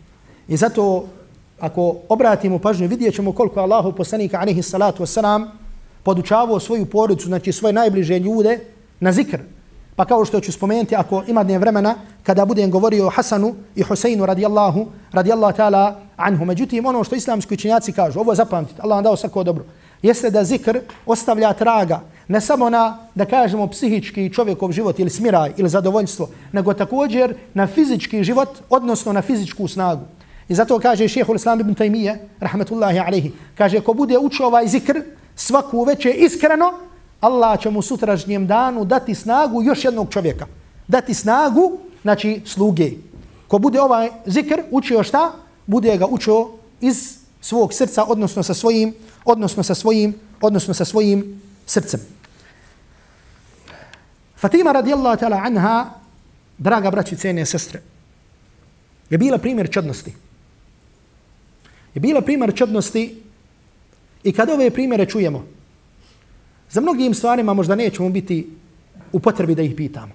I zato, ako obratimo pažnju, vidjet ćemo koliko je Allahu poslanika, alaihi salatu wasalam, podučavao svoju porodicu, znači svoje najbliže ljude, na zikr. Pa kao što ću spomenuti, ako ima dne vremena, kada budem govorio o Hasanu i Huseinu radijallahu, radijallahu ta'ala anhu. Međutim, ono što islamski učenjaci kažu, ovo zapamtite, Allah vam dao svako dobro, jeste da zikr ostavlja traga ne samo na, da kažemo, psihički čovjekov život ili smiraj ili zadovoljstvo, nego također na fizički život, odnosno na fizičku snagu. I zato kaže šehhul islam ibn Taymiye, rahmetullahi alaihi, kaže ko bude učio ovaj zikr svaku veće iskreno, Allah će mu sutražnjem danu dati snagu još jednog čovjeka. Dati snagu, znači sluge. Ko bude ovaj zikr učio šta? Bude ga učio iz svog srca, odnosno sa svojim, odnosno sa svojim, odnosno sa svojim srcem. Fatima radijallahu ta'ala anha, draga braći, cene sestre, je bila primjer čudnosti. Je bila primjer čudnosti i kad ove primjere čujemo, za mnogim stvarima možda nećemo biti u potrebi da ih pitamo.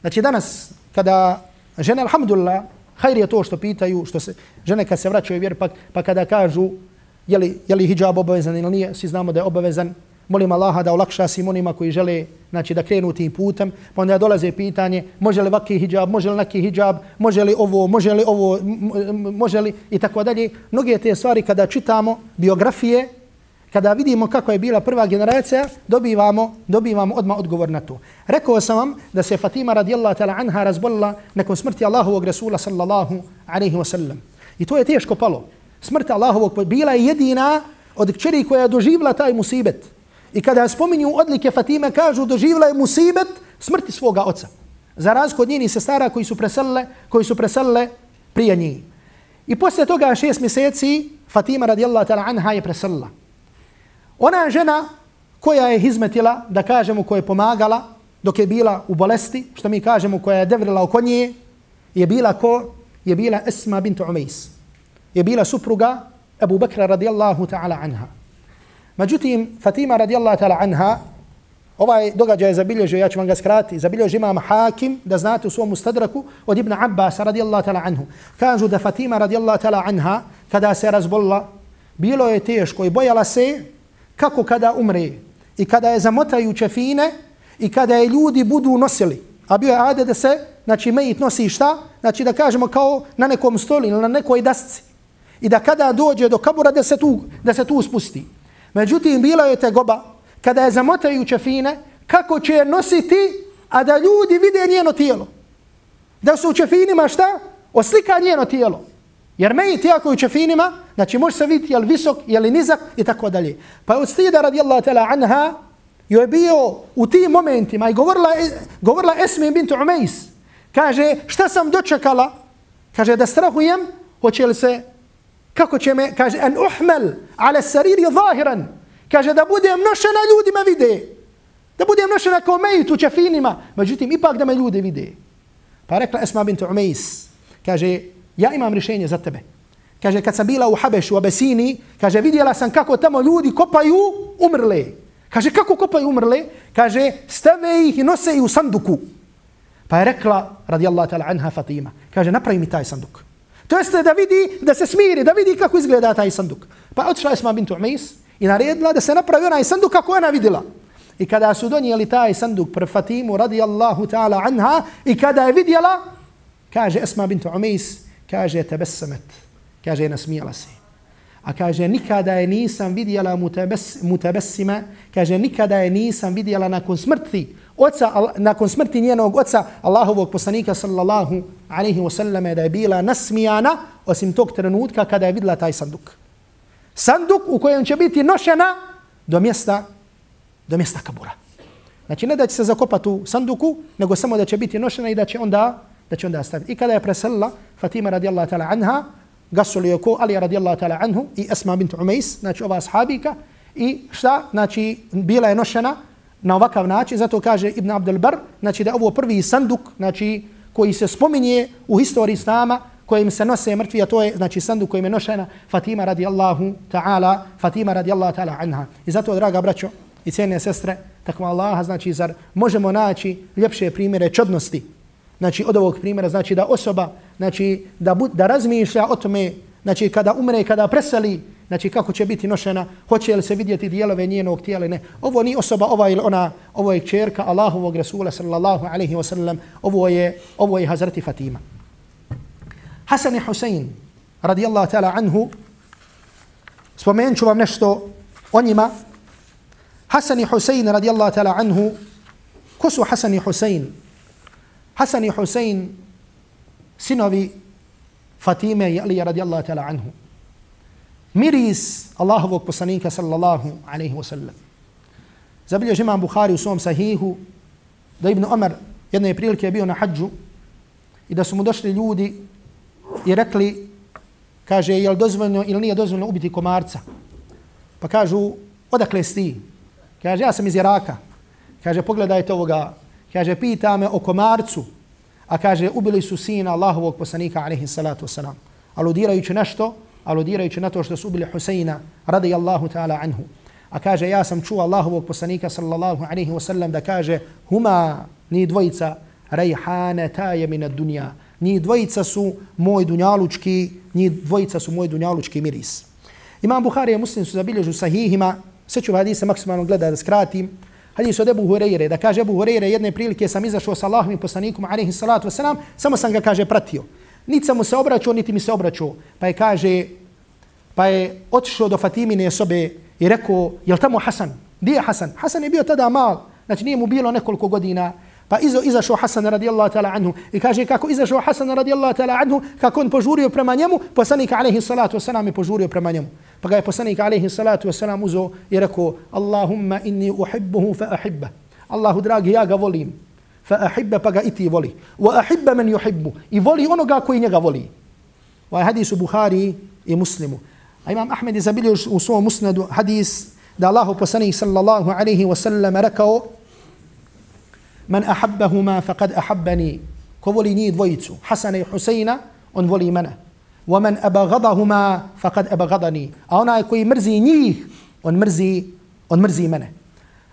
Znači danas, kada žene, alhamdulillah, hajri je to što pitaju, što se, žene kad se vraćaju vjer, pa, pa kada kažu je li, je li hijab obavezan ili nije, svi znamo da je obavezan, molim Allaha da olakša svim onima koji žele znači, da krenu tim putem, pa onda dolaze pitanje može li vaki hijab, može li neki hijab, može li ovo, može li ovo, može li i tako dalje. Mnoge te stvari kada čitamo biografije, kada vidimo kako je bila prva generacija, dobivamo, dobivamo odmah odgovor na to. Rekao sam vam da se Fatima radijallahu ta'ala anha razbolila nakon smrti Allahovog Rasula sallallahu alaihi wasallam. I to je teško palo. Smrt Allahovog bila je jedina od kćeri koja je doživla taj musibet. I kada spominju odlike Fatime, kažu doživjela je musibet smrti svoga oca. Za razliku od njeni sestara koji su preselile, koji su preselile prije njih. I posle toga šest mjeseci Fatima radijallahu ta'ala anha je preselila. Ona žena koja je hizmetila, da kažemo koja je pomagala dok je bila u bolesti, što mi kažemo koja je devrila oko nje, je bila ko? Je bila Esma bint Umejs. Je bila supruga Abu Bakra radijallahu ta'ala anha. Međutim, Fatima radijallahu ta'ala anha, ovaj događaj je zabilježio, ja ću vam ga skrati, zabilježio imam Hakim, da znate u svom ustadraku, od Ibn Abbas radijallahu ta'ala anhu. Kažu da Fatima radijallahu ta'ala anha, kada se razbolila, bilo je teško i bojala se kako kada umre i kada je zamotaju čefine i kada je ljudi budu nosili. A bio je ade da se, znači, mejit nosi šta? Znači, da kažemo kao na nekom stoli ili na nekoj dasci. I da kada dođe do kabura da se tu, da se tu spusti. Međutim, bila je te goba, kada je zamotaju čefine, kako će je nositi, a da ljudi vide njeno tijelo. Da su u čefinima šta? Oslika njeno tijelo. Jer me ti ako u čefinima, znači može se vidjeti je li visok, je li nizak i tako dalje. Pa je od stida radijallahu ta'la anha, joj je bio u tim momentima i govorila, govorila Esmi bintu Umejs. Kaže, šta sam dočekala? Kaže, da strahujem, hoće li se kako će me, kaže, an uhmel ala sariri zahiran. Kaže, da budem nošena ljudima vide. Da budem nošena kao mejit u čafinima. Međutim, ipak da me ljudi vide. Pa rekla Esma bint Umejs, kaže, ja imam rješenje za tebe. Kaže, kad sam bila u Habešu, u Abesini, kaže, vidjela sam kako tamo ljudi kopaju umrle. Kaže, kako kopaju umrle? Kaže, stave ih i nose ih u sanduku. Pa je rekla, radijallahu ta'ala anha Fatima, kaže, napravi mi taj sanduk. To jeste da vidi, da se smiri, da vidi kako izgleda taj sanduk. Pa otišla Esma bintu Umejs i naredila da se napravi onaj sanduk kako ona vidjela. I kada su donijeli taj sanduk pre Fatimu radijallahu ta'ala anha i kada je vidjela, kaže Esma bintu Umejs, kaže tebesamet, kaže nasmijala se. A kaže nikada je nisam vidjela mutabesima, kaže nikada je nisam vidjela nakon smrti oca, nakon smrti njenog oca, Allahovog poslanika sallallahu alaihi wa sallam, da je bila nasmijana osim tog trenutka kada je videla taj sanduk. Sanduk u kojem će biti nošena do mjesta, do mjesta kabura. Znači ne da će se zakopati u sanduku, nego samo da će biti nošena i da će onda, da će onda staviti. I kada je preselila Fatima radijallahu ta'ala anha, gasuli je ko Ali radijallahu ta'ala anhu i Esma bint Umejs, znači ova sahabika, i šta? Znači bila je nošena na ovakav način, zato kaže Ibn Abdel Bar, znači da ovo prvi sanduk, znači koji se spominje u historiji Islama, kojim se nose mrtvi, a to je znači sanduk kojim je nošena Fatima radijallahu ta'ala, Fatima radijallahu ta'ala anha. I zato, draga braćo i cijene sestre, takva Allaha, znači, zar možemo naći ljepše primjere čodnosti, znači od ovog primjera, znači da osoba, znači da, bu, da razmišlja o tome, znači kada umre, kada preseli, znači kako će biti nošena, hoće li se vidjeti dijelove njenog tijela, ne. Ovo ni osoba, ova ili ona, ovo je čerka Allahovog Rasula sallallahu alaihi wa sallam, ovo je, ovo je Hazreti Fatima. Hasan i Husein, radijallahu ta'ala anhu, spomenut ću vam nešto o njima. Hasan i Husein, radijallahu ta'ala anhu, ko su Hasan i Husein? Hasan i Husein, sinovi Fatime i Alija radijallahu ta'ala anhu. Miris Allahovog poslanika sallallahu alaihi wa sallam. Zabilježi imam Bukhari u svom sahihu da Ibn Omer jedne prilike je bio na hađu i da su mu došli ljudi i rekli, kaže, je li dozvoljno ili nije dozvoljno ubiti komarca? Pa kažu, odakle si ti? Kaže, ja sam iz Iraka. Kaže, pogledajte ovoga. Kaže, pita me o komarcu. A kaže, ubili su sina Allahovog poslanika, alaihi salatu wasalam. Aludirajući nešto, aludirajući na to što su ubili Huseina, radijallahu ta'ala anhu. A kaže, ja sam čuo Allahovog poslanika, sallallahu alaihi wasallam, da kaže, huma, ni dvojica, rejhane taje mina dunja. Ni dvojica su moj dunjalučki, ni dvojica su moj dunjalučki miris. Imam Buhari i Muslim su zabilježu sahihima, sve ću hadise maksimalno gleda da skratim. Hadis od Ebu Hureyre, da kaže Ebu Hureyre, jedne prilike sam izašao sa Allahom i poslanikom, alaihi salatu wasalam, samo sam ga, kaže, pratio. Niti sam mu se obraćao, niti mi se obraćao. Pa je, kaže, pa je otišao do Fatimine sobe i rekao, je li tamo Hasan? Gdje je Hasan? Hasan je bio tada mal, znači nije mu bilo nekoliko godina. Pa izo, izašao Hasan radijallahu ta'ala anhu i kaže kako izašao Hasan radijallahu ta'ala anhu, kako on požurio prema njemu, poslanik alaihi salatu wasalam je požurio prema njemu. Pa ga je poslanik alaihi salatu wasalam uzo i rekao Allahumma inni uhibbuhu fa ahibba. Allahu dragi, ja ga volim. Fa ahibba pa ga i ti voli. Wa ahibba man yuhibbu. I voli onoga koji njega voli. Ovaj hadis u Buhari i Muslimu. A imam Ahmed je zabilio u svom musnadu hadis da Allahu poslanik sallallahu alaihi wasallam rekao Man ahabbahuma faqad ahabbani. Ko voli njih dvojicu, Hasana i Huseina, on voli mene. Wa man abagadahuma faqad abagadani. A onaj koji mrzi njih, on mrzi, on mrzi mene.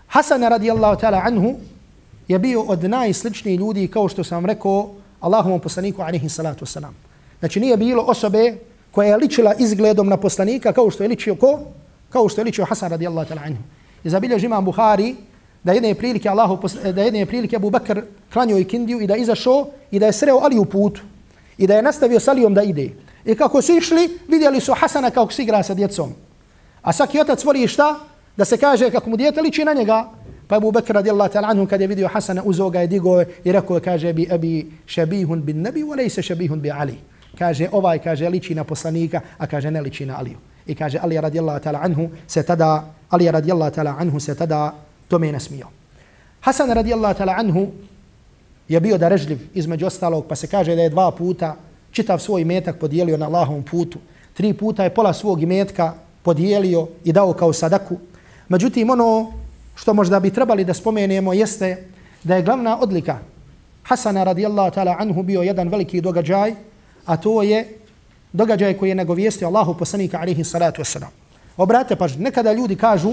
Hasan radijallahu ta'ala anhu je bio od najsličnijih ljudi kao što sam rekao Allahovom poslaniku alaihi salatu wasalam. Znači nije bilo osobe koja je ličila izgledom na poslanika kao što je ličio ko? Kao što je ličio Hasan radijallahu ta'ala anhu. I zabilježi imam Buhari da jedne prilike Allahu da jedne prilike Abu Bakr klanjao ikindiju i da izašao i da je sreo Ali u putu i da je nastavio s Alijom da ide. I kako su išli, vidjeli su Hasana kako se igra sa djecom. A svaki otac voli šta? Da se kaže kako mu djete liči na njega. Pa Abu Bakr radijallahu ta'ala anhu kad je vidio Hasana uzo ga je digo i rekao kaže bi abi shabihun bin nabi wa laysa shabihun bi Ali. Kaže ovaj kaže liči na poslanika, a kaže ne liči na Aliju. I kaže Ali radijallahu ta'ala anhu se tada Ali radijallahu ta'ala anhu se tada tome nasmio. Hasan radijallahu ta'ala anhu je bio darežljiv između ostalog, pa se kaže da je dva puta čitav svoj metak podijelio na Allahovom putu. Tri puta je pola svog imetka podijelio i dao kao sadaku. Međutim, ono što možda bi trebali da spomenemo jeste da je glavna odlika Hasana radijallahu ta'ala anhu bio jedan veliki događaj, a to je događaj koji je nagovijestio Allahu poslanika alaihi salatu wasalam. Obrate pažnje, nekada ljudi kažu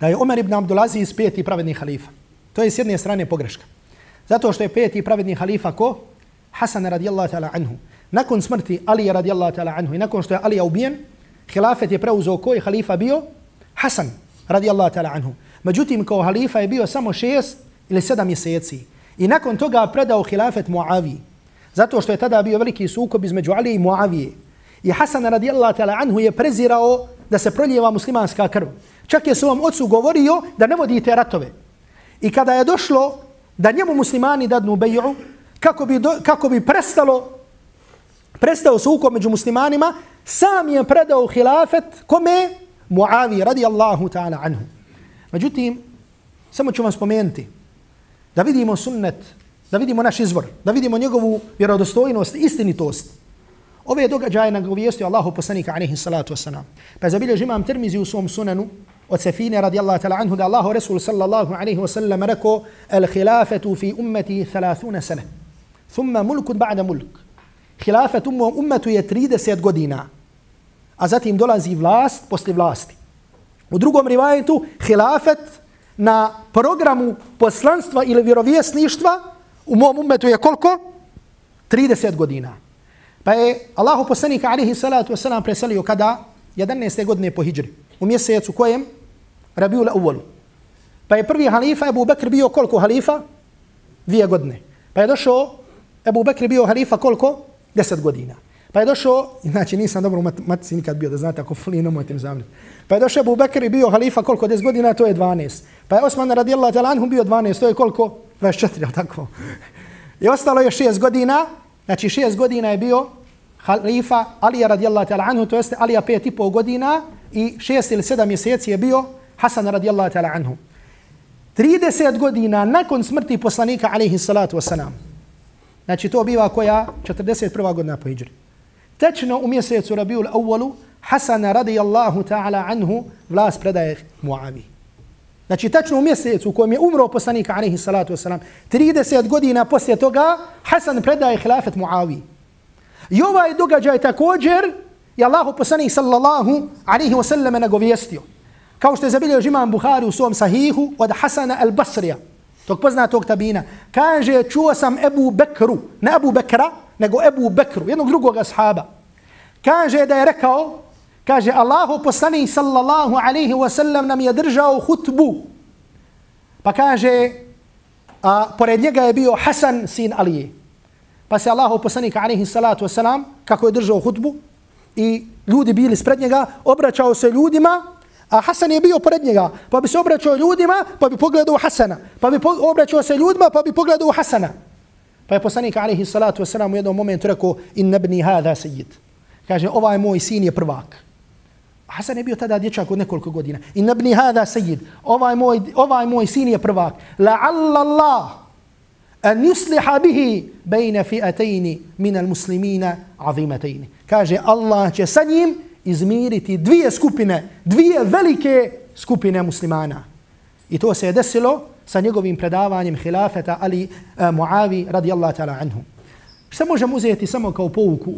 da je Omer ibn Abdulaziz peti pravedni halifa. To je s jedne strane pogreška. Zato što je peti pravedni halifa ko? Hasan radijallahu ta'ala anhu. Nakon smrti Ali radijallahu ta'ala anhu i nakon što je Ali ubijen, hilafet je preuzeo ko halifa bio? Hasan radijallahu ta'ala anhu. Međutim, kao halifa je bio samo šest ili sedam mjeseci. I nakon toga predao hilafet Muavi. Zato što je tada bio veliki sukob između Ali i Muavije. I Hasan radijallahu ta'ala anhu je prezirao da se proljeva muslimanska krv. Čak je svom ocu govorio da ne vodite ratove. I kada je došlo da njemu muslimani dadnu beju, kako bi, do, kako bi prestalo, prestao sukob među muslimanima, sam je predao hilafet kome? Muavi radijallahu ta'ala anhu. Međutim, samo ću vam spomenuti da vidimo sunnet, da vidimo naš izvor, da vidimo njegovu vjerodostojnost, istinitost. Ove događaje nagovijestio Allahu poslanika alaihi salatu wasalam. Pa zabilježi imam termizi u svom sunanu od Sefine radijallahu ta'ala anhu da Allahu Resul sallallahu alaihi wasallam rekao al khilafetu fi ummeti 30 sene. Thumma mulkun ba'da mulk hilafet ummetu je 30 godina. A zatim dolazi vlast posle vlasti. U drugom rivajetu khilafet na programu poslanstva ili vjerovjesništva u mom ummetu je koliko? 30 godina. Pa je Allahu poslanik alihi salatu wasalam preselio kada? 11. godine po hijri. U mjesecu kojem? Rabiul Awwalu. Pa je prvi halifa Abu Bekr bio koliko halifa? Dvije godine. Pa je došao Abu Bekr bio halifa koliko? Deset godina. Pa je došao, znači nisam dobro u matici nikad bio da znate ako fuli nemojte mi zamljati. Pa je došao Abu Bakr i bio halifa koliko? Deset godina, to je 12. Pa je Osman radijallahu ta'ala anhu bio 12, to je koliko? 24, ali tako? I ostalo je 6 godina, znači 6 godina je bio halifa Alija radijallahu ta'ala anhu, to jeste Alija pet i pol godina i 6 ili 7 mjeseci je bio Hasan radijallahu ta'ala anhu. 30 godina nakon smrti poslanika alaihi salatu wasalam. Znači to biva koja 41. godina po hijri. Tečno u mjesecu Rabiul Awwalu Hasan radijallahu ta'ala anhu vlast predaje Muavi. Znači tečno u mjesecu u kojem je umro poslanik alaihi salatu wasalam 30 godina poslije toga Hasan predaje hilafet Muavi. I ovaj događaj također je Allahu poslanik sallallahu alaihi wasallam nagovijestio. Kao što je zabilio imam Buhari u svom sahihu od Hasana al-Basrija, tog poznatog tabina, kaže čuo sam Ebu Bekru, ne Ebu Bekra, nego Ebu Bekru, jednog drugog ashaba. Kaže da je rekao, kaže Allahu poslani sallallahu alaihi wa sallam nam je držao hutbu. Pa kaže, a pored njega je bio Hasan sin Alije. Pa se Allahu poslanik alaihi salatu wa salam, kako je držao hutbu, i ljudi bili spred njega, obraćao se ljudima, A Hasan je bio pored njega, pa bi se obraćao ljudima, pa bi pogledao Hasana. Pa bi obraćao se ljudima, pa bi pogledao Hasana. Pa je poslanik alaihi salatu wasalam u jednom momentu rekao, in nebni hada sejid. Kaže, ovaj moj sin je prvak. Hasan je bio tada dječak od nekoliko godina. In nebni hada sejid. Ovaj moj, ovaj moj sin je prvak. La'alla Allah an yusliha bihi bejne fi'atejni minal muslimina azimatejni. Kaže, Allah će sa njim izmiriti dvije skupine, dvije velike skupine muslimana. I to se je desilo sa njegovim predavanjem hilafeta Ali uh, Muavi radijallahu ta'ala anhu. Šta možemo uzeti samo kao pouku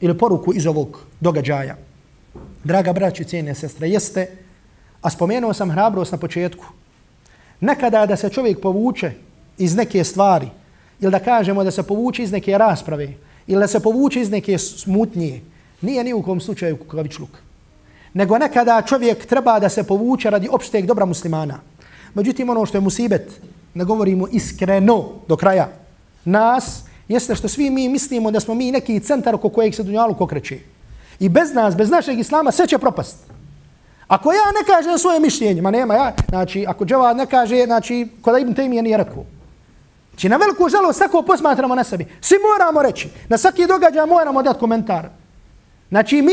ili poruku iz ovog događaja? Draga braći i cijene sestre, jeste, a spomenuo sam hrabrost na početku, nekada da se čovjek povuče iz neke stvari, ili da kažemo da se povuče iz neke rasprave, ili da se povuče iz neke smutnje, nije ni u kom slučaju kukavičluk. Nego nekada čovjek treba da se povuče radi opšteg dobra muslimana. Međutim, ono što je musibet, ne govorimo iskreno do kraja, nas, jeste što svi mi mislimo da smo mi neki centar oko kojeg se dunjalu kokreće. I bez nas, bez našeg islama, sve će propast. Ako ja ne kažem svoje mišljenje, ma nema ja, znači, ako Džava ne kaže, znači, kod Ibn Taymi je nije rekao. Znači, na veliku žalost, tako posmatramo na sebi. Svi moramo reći, na svaki događaj moramo dati komentar. Znači mi,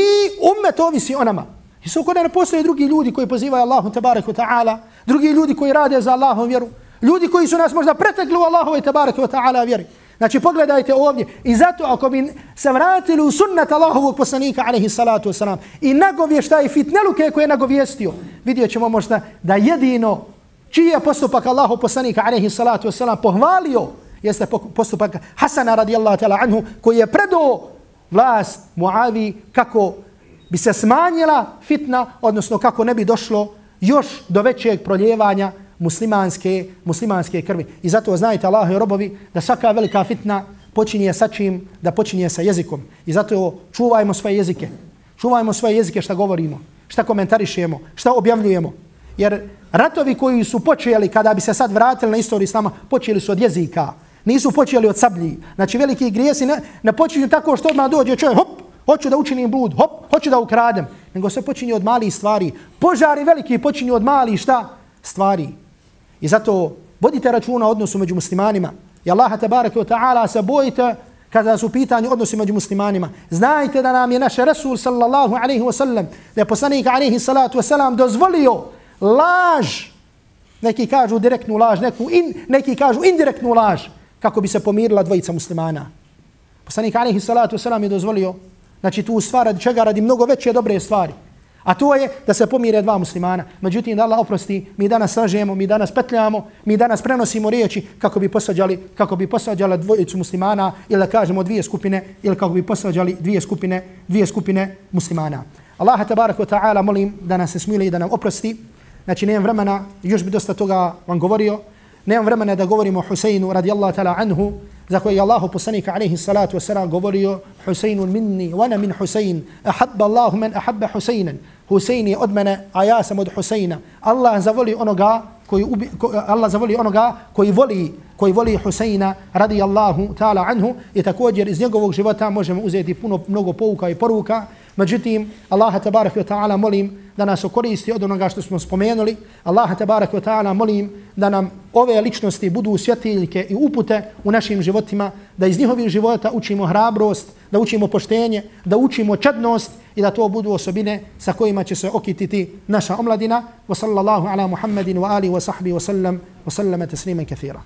umet ovisi o nama. I su kod ne postoje drugi ljudi koji pozivaju Allahu tabaraka ta'ala, drugi ljudi koji rade za Allahom vjeru, ljudi koji su nas možda pretekli u Allahu tabaraka ta'ala vjeri. Znači pogledajte ovdje i zato ako bi se vratili u sunnet Allahovog poslanika alaihi salatu wasalam i nagovještaj fitneluke koje je nagovjestio, vidjet ćemo možda da jedino čiji je postupak Allahov poslanika alaihi salatu wasalam pohvalio jeste postupak Hasana radijallahu ta'ala anhu koji je predao vlast Muavi kako bi se smanjila fitna, odnosno kako ne bi došlo još do većeg proljevanja muslimanske, muslimanske krvi. I zato znajte Allah i robovi da svaka velika fitna počinje sa čim, da počinje sa jezikom. I zato čuvajmo svoje jezike. Čuvajmo svoje jezike šta govorimo, šta komentarišemo, šta objavljujemo. Jer ratovi koji su počeli kada bi se sad vratili na istoriju islama, počeli su od jezika. Nisu počeli od sablji. Znači veliki grijesi ne, ne počinju tako što odmah dođe čovjek, hop, hoću da učinim blud, hop, hoću da ukradem. Nego se počinje od malih stvari. Požari veliki počinju od malih šta? Stvari. I zato vodite računa odnosu među muslimanima. I Allaha tabaraka wa ta'ala se bojite kada su pitanje odnosi među muslimanima. Znajte da nam je naš Rasul sallallahu alaihi wa sallam, da je poslanik alaihi salatu wa sallam dozvolio laž, neki kažu direktnu laž, neku in, neki kažu indirektnu laž, kako bi se pomirila dvojica muslimana. Poslanik alaihi salatu wasalam je dozvolio, znači tu stvar radi čega radi mnogo veće dobre stvari. A to je da se pomire dva muslimana. Međutim, da Allah oprosti, mi danas sažemo, mi danas petljamo, mi danas prenosimo riječi kako bi posađali, kako bi posađali dvojicu muslimana ili da kažemo dvije skupine ili kako bi posađali dvije skupine, dvije skupine muslimana. Allah tabarak wa ta'ala molim da nas se smili i da nam oprosti. Znači, nemam vremena, još bi dosta toga vam govorio. Nemam vremena da govorimo o Huseinu radijallahu ta'ala anhu, za koje je Allahu poslanika alaihi salatu wasalam govorio Huseinun minni, wana min Husein, ahabba Allahu men ahabba Huseinan. Husein je od mene, a ja sam od Huseina. Allah zavoli onoga koji ubi, ko, Allah zavoli onoga koji voli koji voli Huseina radijallahu ta'ala anhu i također iz njegovog života možemo uzeti puno mnogo pouka i poruka Međutim, Allaha tabarak wa ta'ala molim da nas okoristi od onoga što smo spomenuli. Allaha tabarak wa ta'ala molim da nam ove ličnosti budu svjetiljke i upute u našim životima, da iz njihovih života učimo hrabrost, da učimo poštenje, da učimo čadnost i da to budu osobine sa kojima će se okititi naša omladina. Wa sallallahu ala Muhammedin wa ali wa sahbihi wa sallam wa sallama taslima kathira.